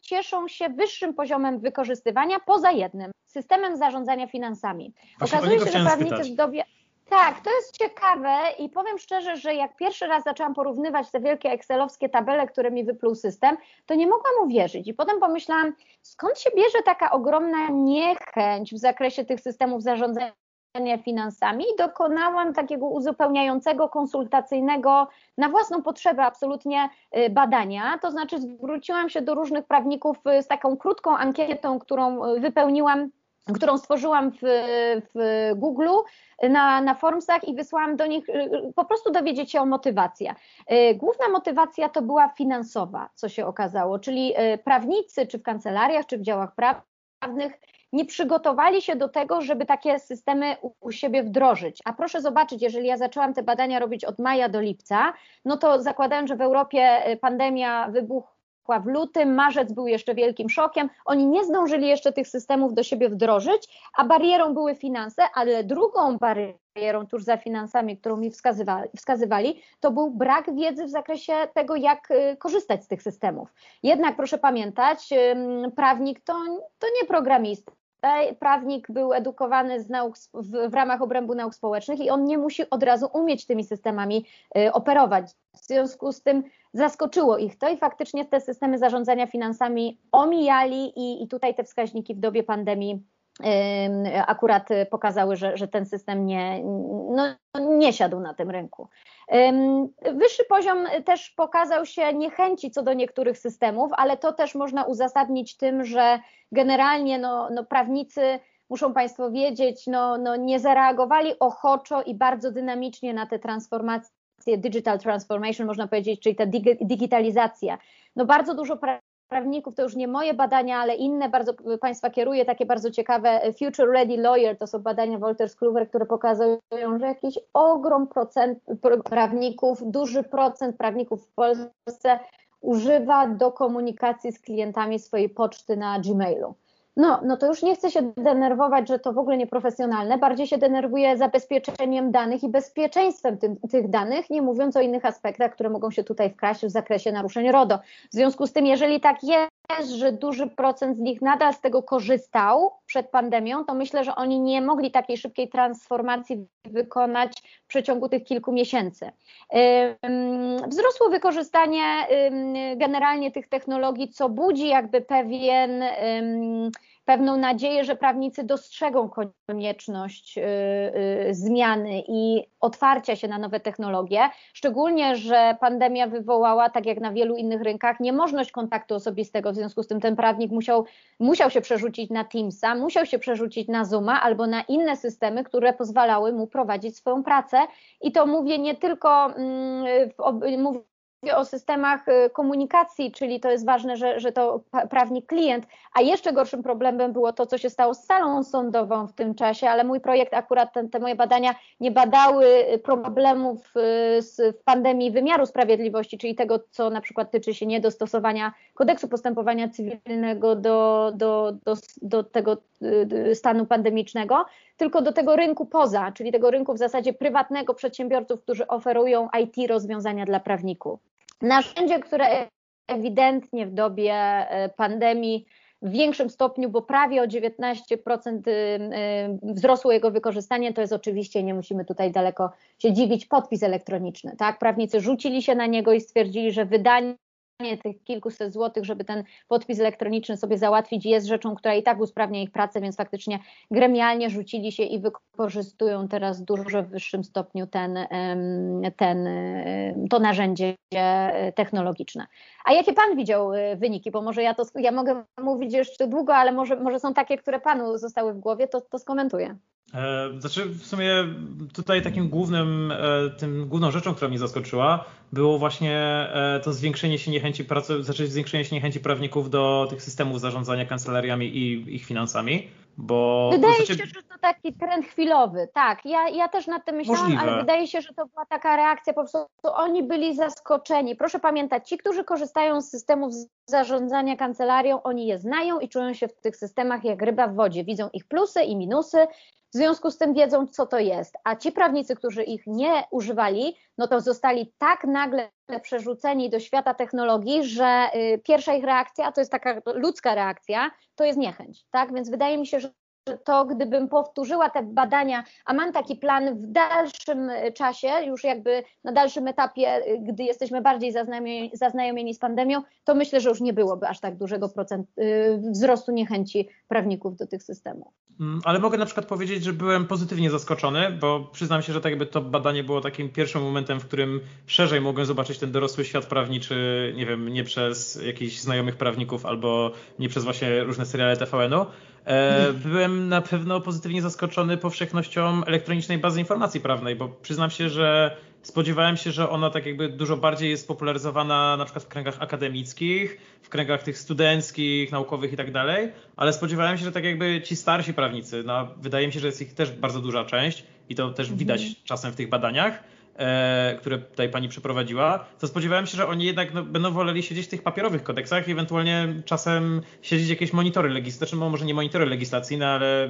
cieszą się wyższym poziomem wykorzystywania poza jednym systemem zarządzania finansami. Okazuje się, że prawnicy w dobie tak, to jest ciekawe i powiem szczerze, że jak pierwszy raz zaczęłam porównywać te wielkie excelowskie tabele, które mi wypluł system, to nie mogłam uwierzyć i potem pomyślałam, skąd się bierze taka ogromna niechęć w zakresie tych systemów zarządzania finansami i dokonałam takiego uzupełniającego, konsultacyjnego, na własną potrzebę absolutnie y, badania. To znaczy zwróciłam się do różnych prawników y, z taką krótką ankietą, którą y, wypełniłam którą stworzyłam w, w Google na, na Formsach i wysłałam do nich po prostu dowiedzieć się o motywację. Główna motywacja to była finansowa, co się okazało, czyli prawnicy, czy w kancelariach, czy w działach prawnych nie przygotowali się do tego, żeby takie systemy u, u, siebie wdrożyć. A proszę zobaczyć, jeżeli ja zaczęłam te badania robić od maja do lipca, no to zakładając, że w Europie pandemia wybuchła, w lutym, marzec był jeszcze wielkim szokiem. Oni nie zdążyli jeszcze tych systemów do siebie wdrożyć, a barierą były finanse, ale drugą barierą tuż za finansami, którą mi wskazywali, wskazywali, to był brak wiedzy w zakresie tego, jak y, korzystać z tych systemów. Jednak proszę pamiętać, prawnik to, to nie programista. Prawnik był edukowany nauk, w, w ramach obrębu nauk społecznych i on nie musi od razu umieć tymi systemami y, operować. W związku z tym zaskoczyło ich to i faktycznie te systemy zarządzania finansami omijali i, i tutaj te wskaźniki w dobie pandemii akurat pokazały, że, że ten system nie, no, nie siadł na tym rynku. Wyższy poziom też pokazał się niechęci co do niektórych systemów, ale to też można uzasadnić tym, że generalnie no, no prawnicy muszą Państwo wiedzieć, no, no nie zareagowali ochoczo i bardzo dynamicznie na te transformacje digital transformation, można powiedzieć, czyli ta digitalizacja. No bardzo dużo prawników, to już nie moje badania, ale inne bardzo Państwa kieruje, takie bardzo ciekawe Future Ready Lawyer, to są badania Wolters Kluwer, które pokazują, że jakiś ogrom procent prawników, duży procent prawników w Polsce używa do komunikacji z klientami swojej poczty na Gmailu no, no to już nie chcę się denerwować, że to w ogóle nieprofesjonalne, bardziej się denerwuję zabezpieczeniem danych i bezpieczeństwem tym, tych danych, nie mówiąc o innych aspektach, które mogą się tutaj wkraść w zakresie naruszeń RODO. W związku z tym, jeżeli tak jest, że duży procent z nich nadal z tego korzystał przed pandemią, to myślę, że oni nie mogli takiej szybkiej transformacji wykonać w przeciągu tych kilku miesięcy. Wzrosło wykorzystanie generalnie tych technologii, co budzi jakby pewien pewną nadzieję, że prawnicy dostrzegą konieczność y, y, zmiany i otwarcia się na nowe technologie, szczególnie, że pandemia wywołała, tak jak na wielu innych rynkach, niemożność kontaktu osobistego, w związku z tym ten prawnik musiał, musiał się przerzucić na Teamsa, musiał się przerzucić na Zooma albo na inne systemy, które pozwalały mu prowadzić swoją pracę. I to mówię nie tylko, mm, mówię o systemach y, komunikacji, czyli to jest ważne, że, że to prawnik klient, a jeszcze gorszym problemem było to, co się stało z salą sądową w tym czasie, ale mój projekt, akurat ten, te moje badania nie badały y, problemów y, z, w pandemii wymiaru sprawiedliwości, czyli tego, co na przykład tyczy się niedostosowania kodeksu postępowania cywilnego do, do, do, do tego stanu pandemicznego, tylko do tego rynku poza, czyli tego rynku w zasadzie prywatnego przedsiębiorców, którzy oferują IT rozwiązania dla prawników. Narzędzie, które ewidentnie w dobie e, pandemii w większym stopniu, bo prawie o 19% y, y, wzrosło jego wykorzystanie, to jest oczywiście, nie musimy tutaj daleko się dziwić, podpis elektroniczny. Tak? Prawnicy rzucili się na niego i stwierdzili, że wydanie tych kilkuset złotych, żeby ten podpis elektroniczny sobie załatwić, jest rzeczą, która i tak usprawnia ich pracę, więc faktycznie gremialnie rzucili się i wykorzystują teraz w dużo wyższym stopniu ten, ten, to narzędzie technologiczne. A jakie Pan widział y, wyniki? Bo może ja to ja mogę mówić jeszcze długo, ale może, może są takie, które Panu zostały w głowie, to, to skomentuję. E, znaczy w sumie tutaj takim głównym, e, tym główną rzeczą, która mnie zaskoczyła, było właśnie e, to zwiększenie się niechęci znaczy zwiększenie się niechęci prawników do tych systemów zarządzania kancelariami i ich finansami, Bo wydaje się, że to taki trend chwilowy, tak. Ja, ja też nad tym myślałam, Możliwe. ale wydaje się, że to była taka reakcja, po prostu oni byli zaskoczeni. Proszę pamiętać, ci, którzy korzystają z systemów zarządzania kancelarią, oni je znają i czują się w tych systemach jak ryba w wodzie. Widzą ich plusy i minusy, w związku z tym wiedzą, co to jest. A ci prawnicy, którzy ich nie używali, no to zostali tak nagle przerzuceni do świata technologii, że y, pierwsza ich reakcja, to jest taka ludzka reakcja, to jest niechęć. Tak? Więc wydaje mi się, że to gdybym powtórzyła te badania, a mam taki plan w dalszym e, czasie, już jakby na dalszym etapie, e, gdy jesteśmy bardziej zaznajomieni, zaznajomieni z pandemią, to myślę, że już nie byłoby aż tak dużego procent, e, wzrostu niechęci prawników do tych systemów. Mm, ale mogę na przykład powiedzieć, że byłem pozytywnie zaskoczony, bo przyznam się, że tak jakby to badanie było takim pierwszym momentem, w którym szerzej mogłem zobaczyć ten dorosły świat prawniczy, nie wiem, nie przez jakichś znajomych prawników albo nie przez właśnie różne seriale TVN-u. E, byłem na pewno pozytywnie zaskoczony powszechnością elektronicznej bazy informacji prawnej, bo przyznam się, że spodziewałem się, że ona tak jakby dużo bardziej jest popularyzowana na przykład w kręgach akademickich, w kręgach tych studenckich, naukowych i tak dalej, ale spodziewałem się, że tak jakby ci starsi prawnicy, no wydaje mi się, że jest ich też bardzo duża część i to też widać mhm. czasem w tych badaniach, e, które tutaj pani przeprowadziła, to spodziewałem się, że oni jednak no, będą woleli siedzieć w tych papierowych kodeksach i ewentualnie czasem siedzieć jakieś monitory legislacyjne, znaczy może nie monitory legislacyjne, ale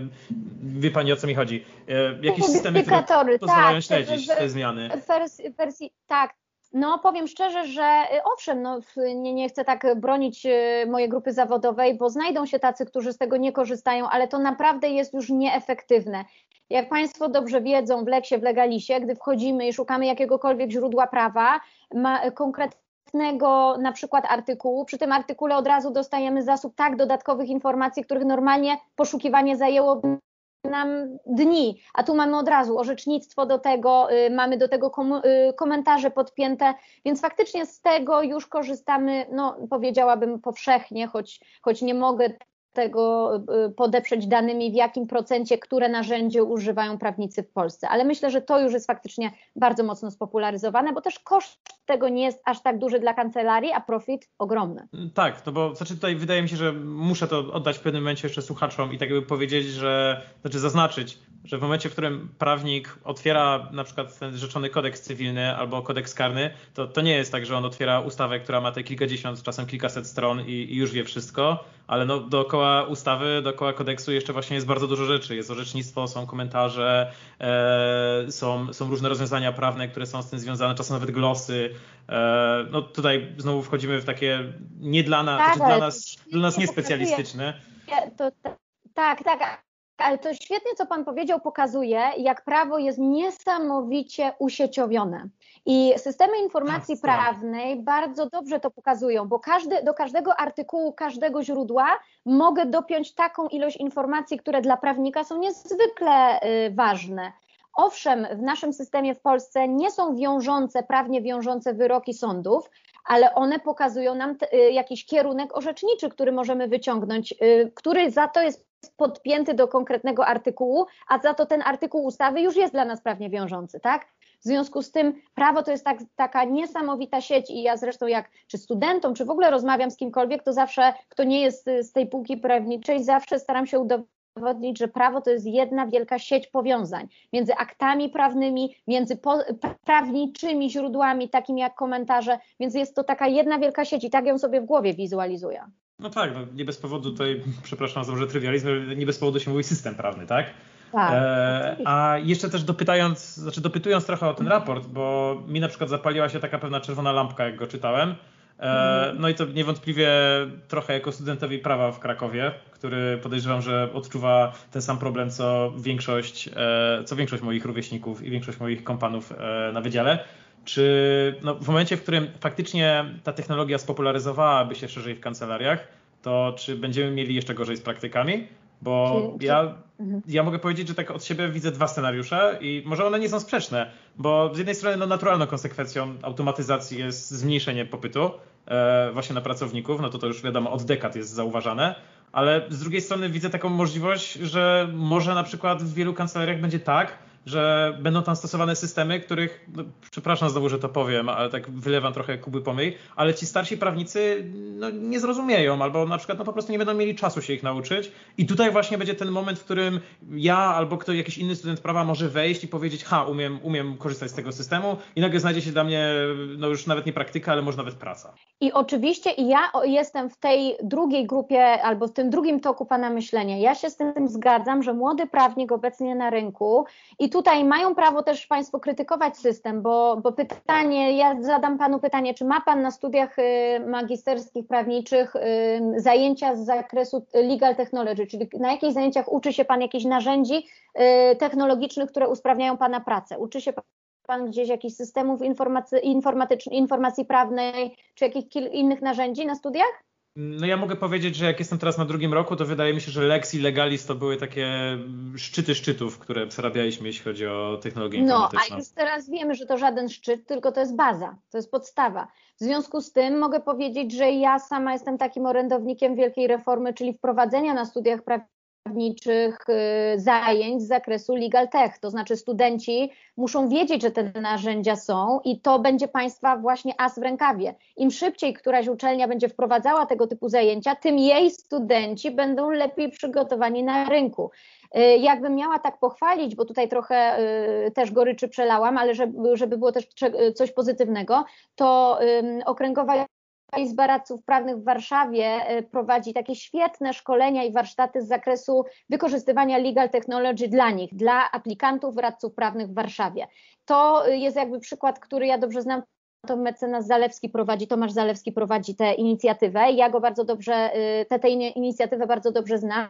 wie pani o co mi chodzi. E, jakieś systemy, które pozwalają tak, śledzić te zmiany. Wersji, wersji, tak, no, powiem szczerze, że y, owszem, no, nie, nie chcę tak bronić y, mojej grupy zawodowej, bo znajdą się tacy, którzy z tego nie korzystają, ale to naprawdę jest już nieefektywne. Jak Państwo dobrze wiedzą, w leksie, w legalisie, gdy wchodzimy i szukamy jakiegokolwiek źródła prawa, ma konkretnego na przykład artykułu, przy tym artykule od razu dostajemy zasób tak dodatkowych informacji, których normalnie poszukiwanie zajęłoby nam dni, a tu mamy od razu orzecznictwo do tego, y, mamy do tego y, komentarze podpięte, więc faktycznie z tego już korzystamy, no powiedziałabym powszechnie, choć, choć nie mogę tego y, podeprzeć danymi, w jakim procencie, które narzędzie używają prawnicy w Polsce. Ale myślę, że to już jest faktycznie bardzo mocno spopularyzowane, bo też koszt tego nie jest aż tak duży dla kancelarii, a profit ogromny. Tak, to bo znaczy tutaj wydaje mi się, że muszę to oddać w pewnym momencie jeszcze słuchaczom i tak jakby powiedzieć, że znaczy zaznaczyć, że w momencie, w którym prawnik otwiera na przykład ten rzeczony kodeks cywilny albo kodeks karny, to, to nie jest tak, że on otwiera ustawę, która ma te kilkadziesiąt, czasem kilkaset stron i, i już wie wszystko, ale no dookoła ustawy, dookoła kodeksu jeszcze właśnie jest bardzo dużo rzeczy. Jest orzecznictwo, są komentarze, e, są, są różne rozwiązania prawne, które są z tym związane, czasem nawet glosy. E, no tutaj znowu wchodzimy w takie nie dla nas, tak, znaczy dla nas, dla nas niespecjalistyczne. To, tak, tak, ale to świetnie, co Pan powiedział, pokazuje, jak prawo jest niesamowicie usieciowione. I systemy informacji tak, tak. prawnej bardzo dobrze to pokazują, bo każdy, do każdego artykułu, każdego źródła mogę dopiąć taką ilość informacji, które dla prawnika są niezwykle y, ważne. Owszem, w naszym systemie w Polsce nie są wiążące, prawnie wiążące wyroki sądów, ale one pokazują nam t, y, jakiś kierunek orzeczniczy, który możemy wyciągnąć, y, który za to jest podpięty do konkretnego artykułu, a za to ten artykuł ustawy już jest dla nas prawnie wiążący, tak? W związku z tym prawo to jest tak, taka niesamowita sieć i ja zresztą jak czy studentom, czy w ogóle rozmawiam z kimkolwiek, to zawsze, kto nie jest z tej półki prawniczej, zawsze staram się udowodnić, że prawo to jest jedna wielka sieć powiązań między aktami prawnymi, między prawniczymi źródłami, takimi jak komentarze, więc jest to taka jedna wielka sieć i tak ją sobie w głowie wizualizuję. No tak, no nie bez powodu tutaj, przepraszam za może trywializm, nie bez powodu się mówi system prawny, tak? Tak, e, a jeszcze też dopytając, znaczy dopytując trochę o ten raport, bo mi na przykład zapaliła się taka pewna czerwona lampka, jak go czytałem. E, no i to niewątpliwie trochę jako studentowi prawa w Krakowie, który podejrzewam, że odczuwa ten sam problem, co większość, e, co większość moich rówieśników i większość moich kompanów e, na wydziale. Czy no, w momencie, w którym faktycznie ta technologia spopularyzowałaby się szerzej w kancelariach, to czy będziemy mieli jeszcze gorzej z praktykami? Bo czy, ja, mhm. ja mogę powiedzieć, że tak od siebie widzę dwa scenariusze i może one nie są sprzeczne, bo z jednej strony no, naturalną konsekwencją automatyzacji jest zmniejszenie popytu e, właśnie na pracowników, no to to już wiadomo od dekad jest zauważane, ale z drugiej strony widzę taką możliwość, że może na przykład w wielu kancelariach będzie tak, że będą tam stosowane systemy, których, no, przepraszam znowu, że to powiem, ale tak wylewam trochę kuby pomyj, ale ci starsi prawnicy no, nie zrozumieją albo na przykład no, po prostu nie będą mieli czasu się ich nauczyć i tutaj właśnie będzie ten moment, w którym ja albo ktoś, jakiś inny student prawa może wejść i powiedzieć, ha, umiem, umiem korzystać z tego systemu i nagle znajdzie się dla mnie no już nawet nie praktyka, ale może nawet praca. I oczywiście ja jestem w tej drugiej grupie albo w tym drugim toku Pana myślenia. Ja się z tym zgadzam, że młody prawnik obecnie na rynku i tutaj mają prawo też Państwo krytykować system, bo, bo pytanie, ja zadam Panu pytanie, czy ma Pan na studiach y, magisterskich prawniczych y, zajęcia z zakresu legal technology, czyli na jakich zajęciach uczy się Pan jakichś narzędzi y, technologicznych, które usprawniają Pana pracę? Uczy się Pan gdzieś jakichś systemów informatycznych, informacji prawnej, czy jakichś innych narzędzi na studiach? No ja mogę powiedzieć, że jak jestem teraz na drugim roku, to wydaje mi się, że Lex i Legalis to były takie szczyty szczytów, które przerabialiśmy, jeśli chodzi o technologię. No, a już teraz wiemy, że to żaden szczyt, tylko to jest baza, to jest podstawa. W związku z tym mogę powiedzieć, że ja sama jestem takim orędownikiem wielkiej reformy, czyli wprowadzenia na studiach prawniczych y, zajęć z zakresu legal tech, to znaczy studenci muszą wiedzieć, że te narzędzia są i to będzie Państwa właśnie as w rękawie. Im szybciej któraś uczelnia będzie wprowadzała tego typu zajęcia, tym jej studenci będą lepiej przygotowani na rynku. Y, jakbym miała tak pochwalić, bo tutaj trochę y, też goryczy przelałam, ale żeby, żeby było też coś pozytywnego, to okręgowa Izba Radców Prawnych w Warszawie e, prowadzi takie świetne szkolenia i warsztaty z zakresu wykorzystywania legal technology dla nich, dla aplikantów radców prawnych w Warszawie. To jest jakby przykład, który ja dobrze znam, to mecenas Zalewski prowadzi, Tomasz Zalewski prowadzi tę inicjatywę. Ja go bardzo dobrze, y, tę inicjatywę bardzo dobrze znam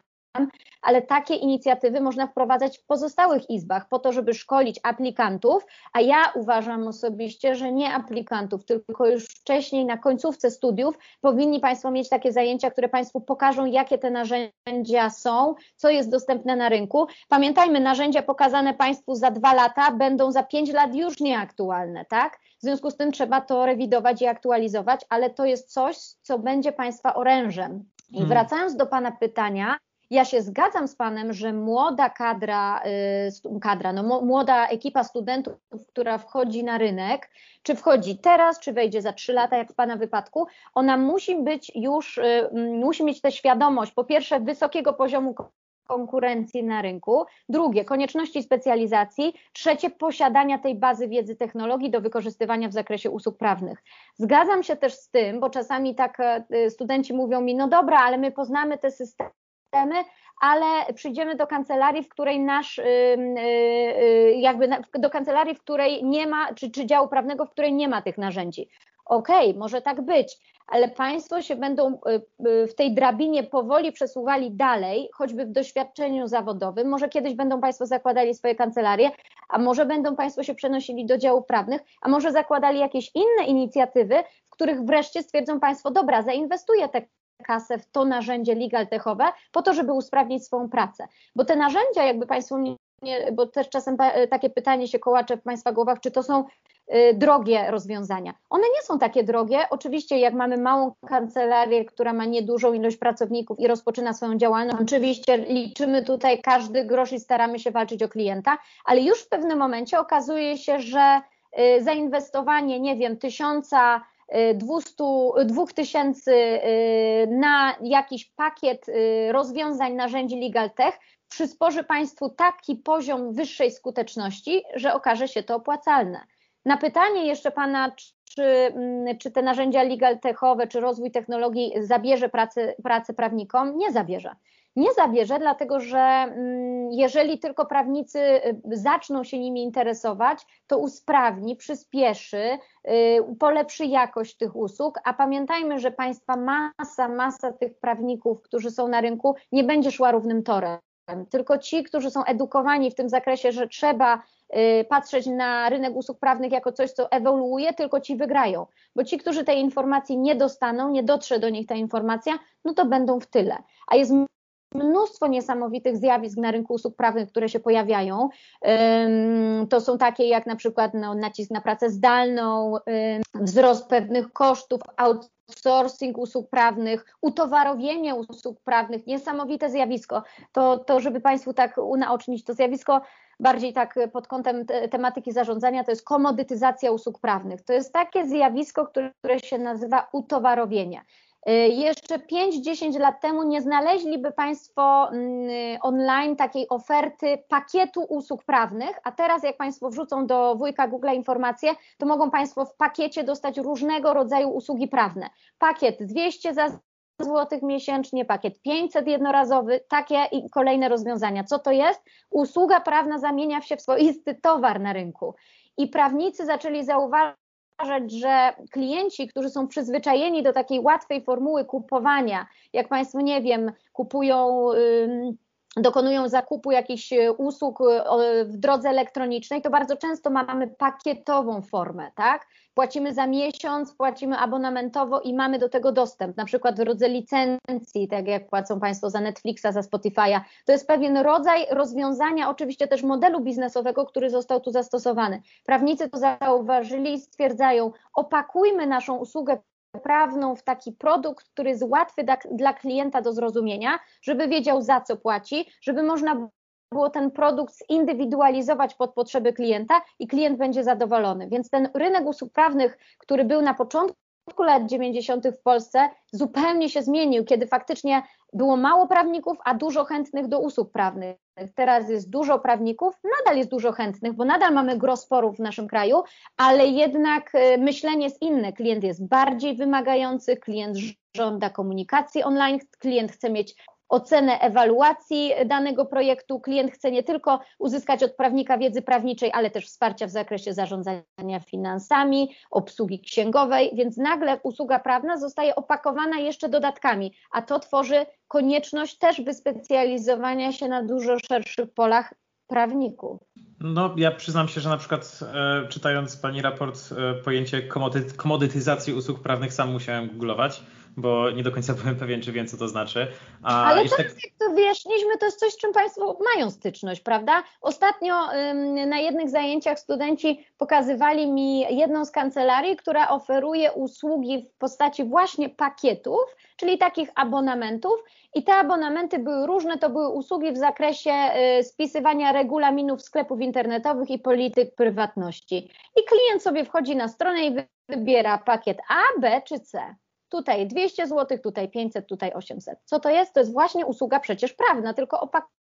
ale takie inicjatywy można wprowadzać w pozostałych izbach po to, żeby szkolić aplikantów, a ja uważam osobiście, że nie aplikantów, tylko już wcześniej na końcówce studiów powinni Państwo mieć takie zajęcia, które Państwu pokażą, jakie te narzędzia są, co jest dostępne na rynku. Pamiętajmy, narzędzia pokazane Państwu za dwa lata będą za pięć lat już nieaktualne, tak? W związku z tym trzeba to rewidować i aktualizować, ale to jest coś, co będzie Państwa orężem. I hmm. wracając do Pana pytania, ja się zgadzam z Panem, że młoda kadra, y, kadra no, młoda ekipa studentów, która wchodzi na rynek, czy wchodzi teraz, czy wejdzie za trzy lata, jak w Pana wypadku, ona musi być już, y, musi mieć tę świadomość, po pierwsze, wysokiego poziomu konkurencji na rynku, drugie konieczności specjalizacji, trzecie posiadania tej bazy wiedzy technologii do wykorzystywania w zakresie usług prawnych. Zgadzam się też z tym, bo czasami tak y, studenci mówią mi, no dobra, ale my poznamy te systemy, systemy, ale przyjdziemy do kancelarii, w której nasz, y, y, jakby do kancelarii, w której nie ma, czy, czy działu prawnego, w której nie ma tych narzędzi. Okej, okay, może tak być, ale Państwo się będą y, w tej drabinie powoli przesuwali dalej, choćby w doświadczeniu zawodowym. Może kiedyś będą Państwo zakładali swoje kancelarie, a może będą Państwo się przenosili do działów prawnych, a może zakładali jakieś inne inicjatywy, w których wreszcie stwierdzą Państwo, dobra, zainwestuję te kasę w to narzędzie legal techowe po to, żeby usprawnić swoją pracę. Bo te narzędzia, jakby Państwo nie, bo też czasem takie pytanie się kołacze w Państwa głowach, czy to są y, drogie rozwiązania. One nie są takie drogie. Oczywiście, jak mamy małą kancelarię, która ma niedużą ilość pracowników i rozpoczyna swoją działalność, oczywiście liczymy tutaj każdy grosz i staramy się walczyć o klienta, ale już w pewnym momencie okazuje się, że y, zainwestowanie, nie wiem, tysiąca 200, 2000 y, na jakiś pakiet y, rozwiązań narzędzi Legal Tech przysporzy Państwu taki poziom wyższej skuteczności, że okaże się to opłacalne. Na pytanie jeszcze Pana, czy, mm, czy te narzędzia legal techowe, czy rozwój technologii zabierze pracę, pracę prawnikom? Nie zabierze. Nie zabierze, dlatego że mm, jeżeli tylko prawnicy y, zaczną się nimi interesować, to usprawni, przyspieszy, y, polepszy jakość tych usług, a pamiętajmy, że państwa masa, masa tych prawników, którzy są na rynku, nie będzie szła równym torem. Tylko ci, którzy są edukowani w tym zakresie, że trzeba y, patrzeć na rynek usług prawnych jako coś, co ewoluuje, tylko ci wygrają. Bo ci, którzy tej informacji nie dostaną, nie dotrze do nich ta informacja, no to będą w tyle. A jest mnóstwo niesamowitych zjawisk na rynku usług prawnych, które się pojawiają. To są takie jak na przykład no, nacisk na pracę zdalną, wzrost pewnych kosztów, outsourcing usług prawnych, utowarowienie usług prawnych, niesamowite zjawisko. To, to żeby Państwu tak unaocznić, to zjawisko bardziej tak pod kątem te, tematyki zarządzania, to jest komodytyzacja usług prawnych. To jest takie zjawisko, które, które się nazywa utowarowienie. Y, jeszcze 5-10 lat temu nie znaleźliby Państwo mm, online takiej oferty pakietu usług prawnych, a teraz jak Państwo wrzucą do wujka Google informacje, to mogą Państwo w pakiecie dostać różnego rodzaju usługi prawne. Pakiet 200 za złotych miesięcznie, pakiet 500 jednorazowy, takie i kolejne rozwiązania. Co to jest? Usługa prawna zamienia się w swoisty towar na rynku. I prawnicy zaczęli zauważać, że klienci, którzy są przyzwyczajeni do takiej łatwej formuły kupowania, jak Państwo nie wiem, kupują. Dokonują zakupu jakichś e, usług e, w drodze elektronicznej, to bardzo często mamy pakietową formę, tak? Płacimy za miesiąc, płacimy abonamentowo i mamy do tego dostęp, na przykład w drodze licencji, tak jak płacą Państwo za Netflixa, za Spotify'a. To jest pewien rodzaj rozwiązania, oczywiście też modelu biznesowego, który został tu zastosowany. Prawnicy to zauważyli i stwierdzają, opakujmy naszą usługę prawną w taki produkt, który jest łatwy dla klienta do zrozumienia, żeby wiedział za co płaci, żeby można było ten produkt zindywidualizować pod potrzeby klienta i klient będzie zadowolony. Więc ten rynek usług prawnych, który był na początku lat 90. w Polsce zupełnie się zmienił, kiedy faktycznie było mało prawników, a dużo chętnych do usług prawnych. Teraz jest dużo prawników, nadal jest dużo chętnych, bo nadal mamy gros sporów w naszym kraju, ale jednak y, myślenie jest inne. Klient jest bardziej wymagający, klient żąda komunikacji online, klient chce mieć ocenę ewaluacji danego projektu. Klient chce nie tylko uzyskać od prawnika wiedzy prawniczej, ale też wsparcia w zakresie zarządzania finansami, obsługi księgowej, więc nagle usługa prawna zostaje opakowana jeszcze dodatkami, a to tworzy konieczność też wyspecjalizowania się na dużo szerszych polach prawników. No, ja przyznam się, że na przykład e, czytając Pani raport, e, pojęcie komodytyzacji usług prawnych sam musiałem googlować bo nie do końca byłem pewien, czy wiem, co to znaczy. A Ale teraz, tak... jak to wyjaśniliśmy, to jest coś, z czym Państwo mają styczność, prawda? Ostatnio na jednych zajęciach studenci pokazywali mi jedną z kancelarii, która oferuje usługi w postaci właśnie pakietów, czyli takich abonamentów. I te abonamenty były różne, to były usługi w zakresie y, spisywania regulaminów sklepów internetowych i polityk prywatności. I klient sobie wchodzi na stronę i wybiera pakiet A, B czy C tutaj 200 zł, tutaj 500, tutaj 800. Co to jest? To jest właśnie usługa przecież prawna, tylko opakowana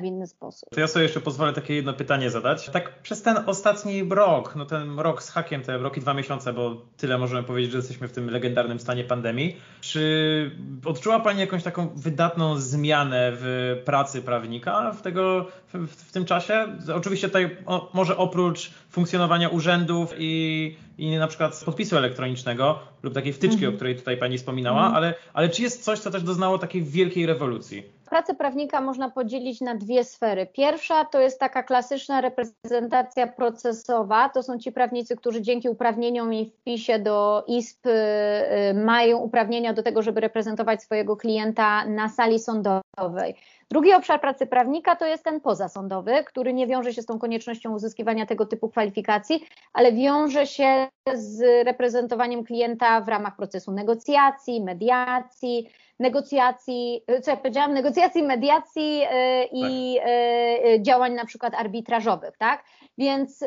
w inny sposób. To ja sobie jeszcze pozwolę takie jedno pytanie zadać. Tak przez ten ostatni rok, no ten rok z hakiem, te roki dwa miesiące, bo tyle możemy powiedzieć, że jesteśmy w tym legendarnym stanie pandemii. Czy odczuła Pani jakąś taką wydatną zmianę w pracy prawnika w, tego, w, w tym czasie? Oczywiście tutaj o, może oprócz funkcjonowania urzędów i, i na przykład podpisu elektronicznego lub takiej wtyczki, -hmm. o której tutaj Pani wspominała, -hmm. ale, ale czy jest coś, co też doznało takiej wielkiej rewolucji? Pracę prawnika można podzielić na dwie sfery. Pierwsza to jest taka klasyczna reprezentacja procesowa. To są ci prawnicy, którzy dzięki uprawnieniom i wpisie do ISP y, mają uprawnienia do tego, żeby reprezentować swojego klienta na sali sądowej. Drugi obszar pracy prawnika to jest ten pozasądowy, który nie wiąże się z tą koniecznością uzyskiwania tego typu kwalifikacji, ale wiąże się z reprezentowaniem klienta w ramach procesu negocjacji, mediacji, negocjacji, co ja powiedziałam, negocjacji, mediacji e, i tak. E, działań na przykład arbitrażowych, tak? Więc,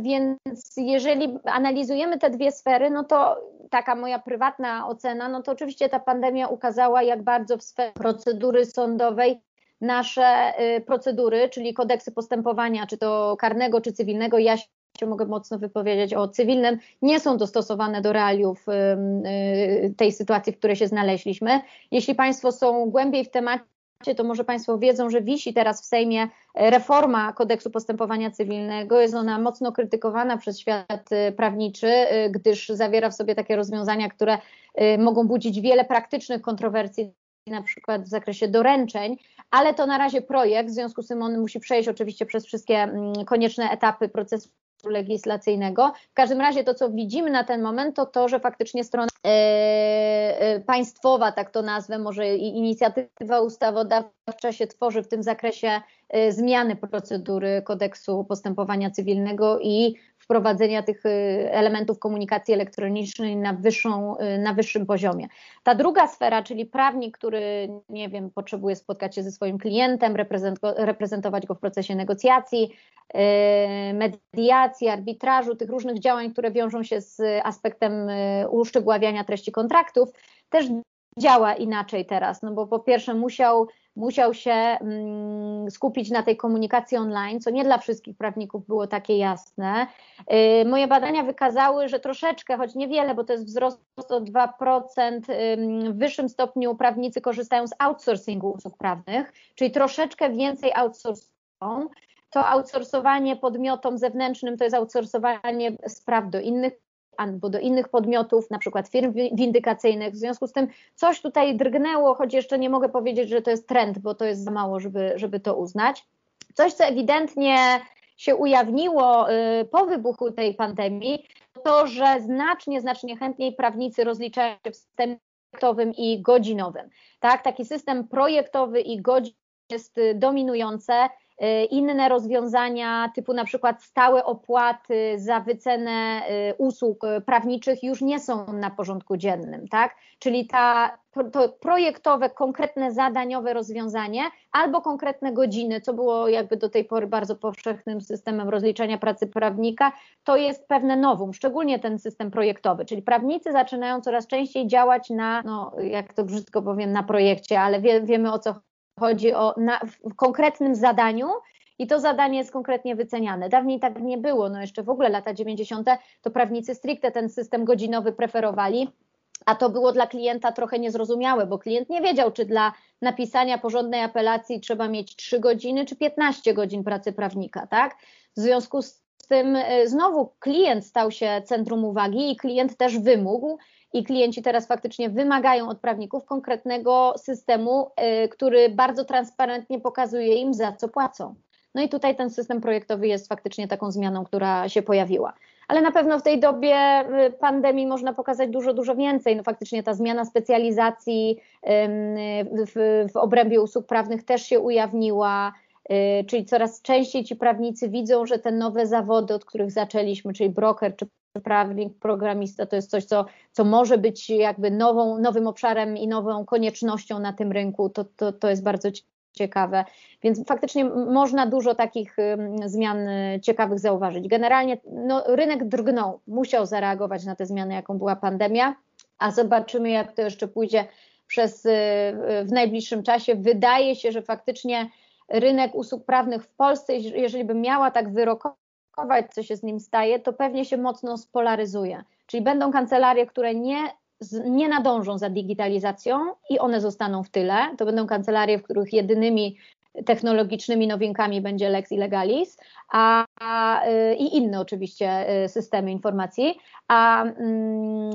więc jeżeli analizujemy te dwie sfery, no to taka moja prywatna ocena, no to oczywiście ta pandemia ukazała, jak bardzo w sferze procedury sądowej nasze procedury, czyli kodeksy postępowania, czy to karnego, czy cywilnego, ja się mogę mocno wypowiedzieć o cywilnym, nie są dostosowane do realiów y, y, tej sytuacji, w której się znaleźliśmy. Jeśli Państwo są głębiej w temacie, to może Państwo wiedzą, że wisi teraz w Sejmie reforma kodeksu postępowania cywilnego. Jest ona mocno krytykowana przez świat prawniczy, gdyż zawiera w sobie takie rozwiązania, które mogą budzić wiele praktycznych kontrowersji na przykład w zakresie doręczeń, ale to na razie projekt, w związku z tym on musi przejść oczywiście przez wszystkie mm, konieczne etapy procesu legislacyjnego. W każdym razie to, co widzimy na ten moment, to to, że faktycznie strona e, e, państwowa, tak to nazwę, może i inicjatywa ustawodawcza się tworzy w tym zakresie e, zmiany procedury kodeksu postępowania cywilnego i wprowadzenia tych y, elementów komunikacji elektronicznej na, wyższą, y, na wyższym poziomie. Ta druga sfera, czyli prawnik, który, nie wiem, potrzebuje spotkać się ze swoim klientem, reprezentować go w procesie negocjacji, y, mediacji, arbitrażu, tych różnych działań, które wiążą się z aspektem uszczegóławiania treści kontraktów, też działa inaczej teraz, no bo po pierwsze musiał musiał się mm, skupić na tej komunikacji online, co nie dla wszystkich prawników było takie jasne. Y, moje badania wykazały, że troszeczkę, choć niewiele, bo to jest wzrost o 2%, w wyższym stopniu prawnicy korzystają z outsourcingu usług prawnych, czyli troszeczkę więcej outsourcują. To outsourcowanie podmiotom zewnętrznym to jest outsourcowanie spraw do innych albo do innych podmiotów, na przykład firm windykacyjnych. W związku z tym coś tutaj drgnęło, choć jeszcze nie mogę powiedzieć, że to jest trend, bo to jest za mało, żeby, żeby to uznać. Coś, co ewidentnie się ujawniło y, po wybuchu tej pandemii, to, że znacznie, znacznie chętniej prawnicy rozliczają się w systemie projektowym i godzinowym. Tak, taki system projektowy i godzinowy jest y, dominujące. Y, inne rozwiązania, typu na przykład stałe opłaty za wycenę y, usług y, prawniczych już nie są na porządku dziennym, tak? Czyli ta, to projektowe, konkretne, zadaniowe rozwiązanie albo konkretne godziny, co było jakby do tej pory bardzo powszechnym systemem rozliczania pracy prawnika, to jest pewne nowum, szczególnie ten system projektowy, czyli prawnicy zaczynają coraz częściej działać na, no jak to brzydko powiem, na projekcie, ale wie, wiemy o co chodzi o na, w konkretnym zadaniu i to zadanie jest konkretnie wyceniane. Dawniej tak nie było, no jeszcze w ogóle lata 90. to prawnicy stricte ten system godzinowy preferowali. A to było dla klienta trochę niezrozumiałe, bo klient nie wiedział, czy dla napisania porządnej apelacji trzeba mieć 3 godziny czy 15 godzin pracy prawnika, tak? W związku z tym y, znowu klient stał się centrum uwagi i klient też wymógł i klienci teraz faktycznie wymagają od prawników konkretnego systemu, y, który bardzo transparentnie pokazuje im, za co płacą. No i tutaj ten system projektowy jest faktycznie taką zmianą, która się pojawiła. Ale na pewno w tej dobie y, pandemii można pokazać dużo, dużo więcej. No faktycznie ta zmiana specjalizacji w, w obrębie usług prawnych też się ujawniła. Y, czyli coraz częściej ci prawnicy widzą, że te nowe zawody, od których zaczęliśmy, czyli broker czy prawnik, programista, to jest coś, co, co może być jakby nową, nowym obszarem i nową koniecznością na tym rynku. To, to, to jest bardzo ciekawe. Więc faktycznie można dużo takich zmian y, ciekawych zauważyć. Generalnie no, rynek drgnął, musiał zareagować na te zmiany, jaką była pandemia, a zobaczymy, jak to jeszcze pójdzie przez, y, w najbliższym czasie. Wydaje się, że faktycznie rynek usług prawnych w Polsce, jeżeli by miała tak wyrokować, co się z nim staje, to pewnie się mocno spolaryzuje. Czyli będą kancelarie, które nie, nie nadążą za digitalizacją i one zostaną w tyle. To będą kancelarie, w których jedynymi technologicznymi nowinkami będzie Lex Illegalis a, a, y, i inne oczywiście y, systemy informacji, a mm,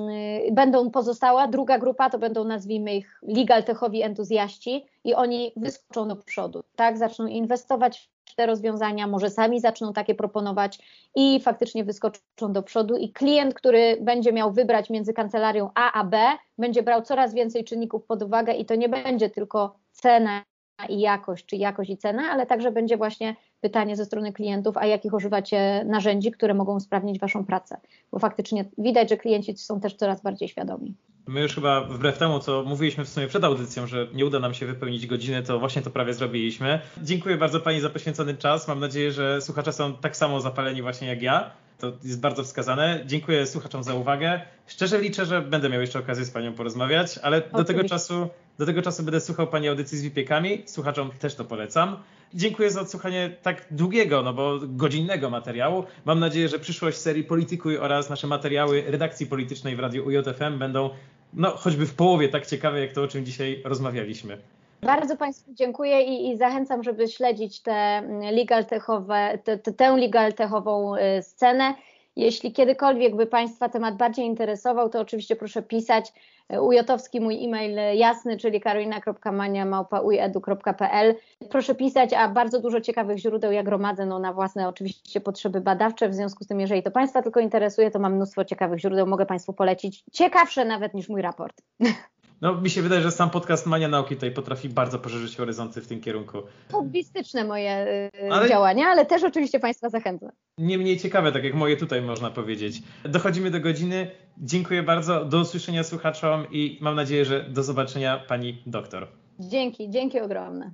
będą pozostała druga grupa, to będą nazwijmy ich legal techowi entuzjaści i oni wyskoczą do przodu, tak, zaczną inwestować w te rozwiązania, może sami zaczną takie proponować i faktycznie wyskoczą do przodu. I klient, który będzie miał wybrać między kancelarią A a B, będzie brał coraz więcej czynników pod uwagę i to nie będzie tylko cena i jakość, czy jakość i cena, ale także będzie właśnie pytanie ze strony klientów, a jakich używacie narzędzi, które mogą usprawnić Waszą pracę, bo faktycznie widać, że klienci są też coraz bardziej świadomi. My już chyba wbrew temu, co mówiliśmy w sumie przed audycją, że nie uda nam się wypełnić godziny, to właśnie to prawie zrobiliśmy. Dziękuję bardzo Pani za poświęcony czas. Mam nadzieję, że słuchacze są tak samo zapaleni właśnie jak ja. To jest bardzo wskazane. Dziękuję słuchaczom za uwagę. Szczerze liczę, że będę miał jeszcze okazję z Panią porozmawiać, ale do tego czasu do tego czasu będę słuchał Pani audycji z Wipiekami. Słuchaczom też to polecam. Dziękuję za odsłuchanie tak długiego, no bo godzinnego materiału. Mam nadzieję, że przyszłość serii Politykuj oraz nasze materiały redakcji politycznej w Radiu UJFM będą no, choćby w połowie tak ciekawe, jak to, o czym dzisiaj rozmawialiśmy. Bardzo Państwu dziękuję i, i, zachęcam, żeby śledzić te legal techowe, te, te, tę legal techową y, scenę. Jeśli kiedykolwiek by Państwa temat bardziej interesował, to oczywiście proszę pisać. Ujotowski mój e-mail jasny, czyli karolina.mania.ujedu.pl. Proszę pisać, a bardzo dużo ciekawych źródeł ja gromadzę no, na własne oczywiście potrzeby badawcze. W związku z tym, jeżeli to Państwa tylko interesuje, to mam mnóstwo ciekawych źródeł, mogę Państwu polecić. Ciekawsze nawet niż mój raport. No, mi się wydaje, że sam podcast Mania Nauki tutaj potrafi bardzo poszerzyć horyzonty w tym kierunku. Hobbystyczne moje y, ale... działania, ale też oczywiście Państwa zachęcam. Nie mniej ciekawe, tak jak moje tutaj można powiedzieć. Dochodzimy do godziny. Dziękuję bardzo. Do usłyszenia słuchaczom i mam nadzieję, że do zobaczenia Pani doktor. Dzięki, dzięki ogromne.